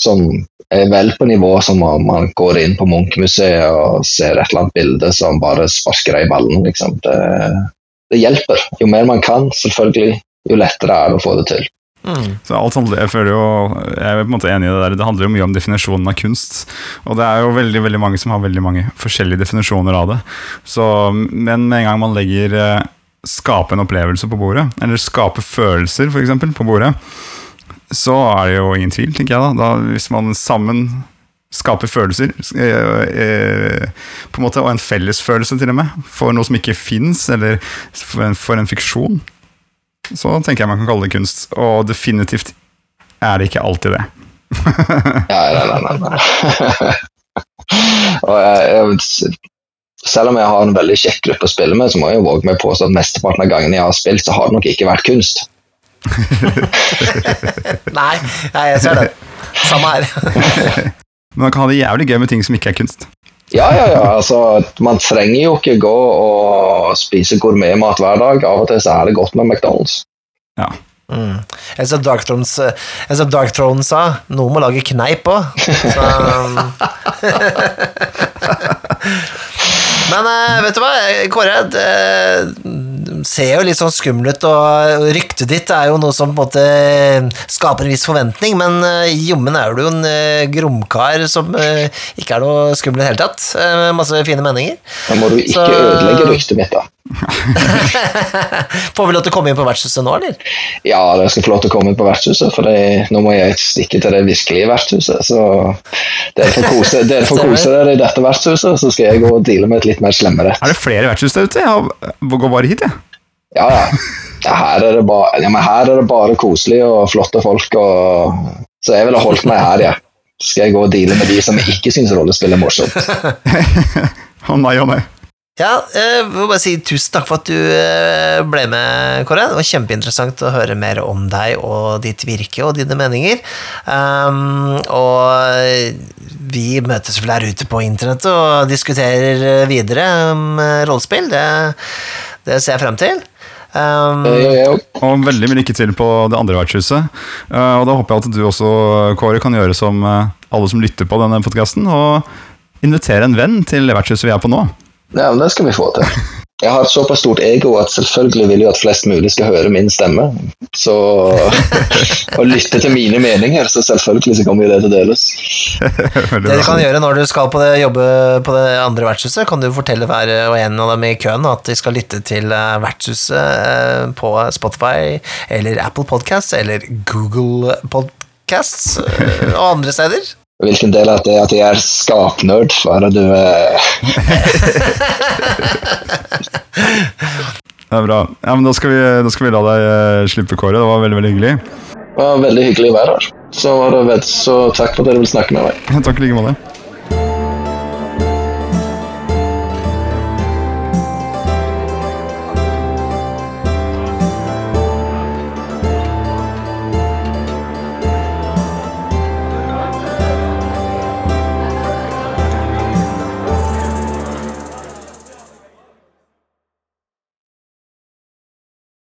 Som er vel på nivå som om man går inn på Munch-museet og ser et eller annet bilde som bare sparker deg i ballen. Liksom. Det, det hjelper. Jo mer man kan, selvfølgelig, jo lettere er det å få det til. Mm. Så alt handler, jeg føler jo, jeg er på en måte enig i det der, det handler jo mye om definisjonen av kunst. Og det er jo veldig veldig mange som har veldig mange forskjellige definisjoner av det. Så, men med en gang man legger eh, skape en opplevelse på bordet, eller skape følelser for eksempel, på bordet, så er det jo ingen tvil, tenker jeg da. da hvis man sammen skaper følelser, eh, eh, på en måte, og en fellesfølelse til og med, for noe som ikke fins, eller for en, for en fiksjon, så tenker jeg man kan kalle det kunst. Og definitivt er det ikke alltid det. Ja, nei, nei, nei. og jeg, jeg, selv om jeg har en veldig kjekk gruppe å spille med, så må jeg jo våge meg påstå at mesteparten av gangene jeg har spilt, så har det nok ikke vært kunst. nei, nei, jeg ser det. Samme her. Men man kan ha det jævlig gøy med ting som ikke er kunst. Ja, ja, ja. Altså, man trenger jo ikke gå og spise gourmetmat hver dag. Av og til så er det godt med McDonald's. Ja. Mm. Jeg som Dark Dark Throne sa, noen må lage kneip òg. Men uh, vet du hva, Kåre, det ser jo litt sånn skummel ut, og ryktet ditt er jo noe som på en måte skaper en viss forventning, men eh, jommen er du jo en eh, gromkar som ikke er noe skummel i det hele tatt. masse fine meninger. Da må du ikke Så- ødelegge ryktet mitt, da. Får vi lov til å komme inn på vertshuset nå, eller? Ja, dere skal få lov til å komme inn på vertshuset, for det, nå må jeg stikke til det virkelige vertshuset. Så dere får kose, dere får kose dere i dette vertshuset, så skal jeg gå og deale med et litt mer slemmere. Er det flere vertshus der ute? Jeg går bare hit, jeg. Ja, ja. her, er det bare, ja men her er det bare koselig og flotte folk, og, så jeg ville holdt meg her, ja. Så skal jeg gå og deale med de som ikke syns rollespill er morsomt. Å nei, å nei. Ja, jeg vil bare si tusen takk for at du eh, ble med, Kåre. Det var kjempeinteressant å høre mer om deg og ditt virke og dine meninger. Um, og vi møtes vel der ute på internett og diskuterer videre om eh, rollespill. Det, det ser jeg frem til. Um. Og veldig mye lykke til på det andre vertshuset. Uh, og da håper jeg at du også, Kåre, kan gjøre som eh, alle som lytter på denne podkasten, og invitere en venn til vertshuset vi er på nå. Ja, men det skal vi få til. Jeg har et såpass stort ego at selvfølgelig vil jeg at flest mulig skal høre min stemme. Så Og lytte til mine meninger, så selvfølgelig så kommer jo det til å deles. Det du kan gjøre når du skal på det, jobbe på det andre vertshuset, kan du fortelle hver og en av dem i køen at de skal lytte til eh, vertshuset eh, på Spotify eller Apple Podcasts eller Google Podcasts eh, og andre steder. Hvilken del av det er at jeg er skapnerd? Hva er det du eh, Det er bra. Ja, men da skal vi, da skal vi la deg eh, slippe, Kåre. Det var veldig veldig hyggelig. Det var veldig hyggelig å være her. Så, var det, så takk for at dere vil snakke med meg. Takk i like måte.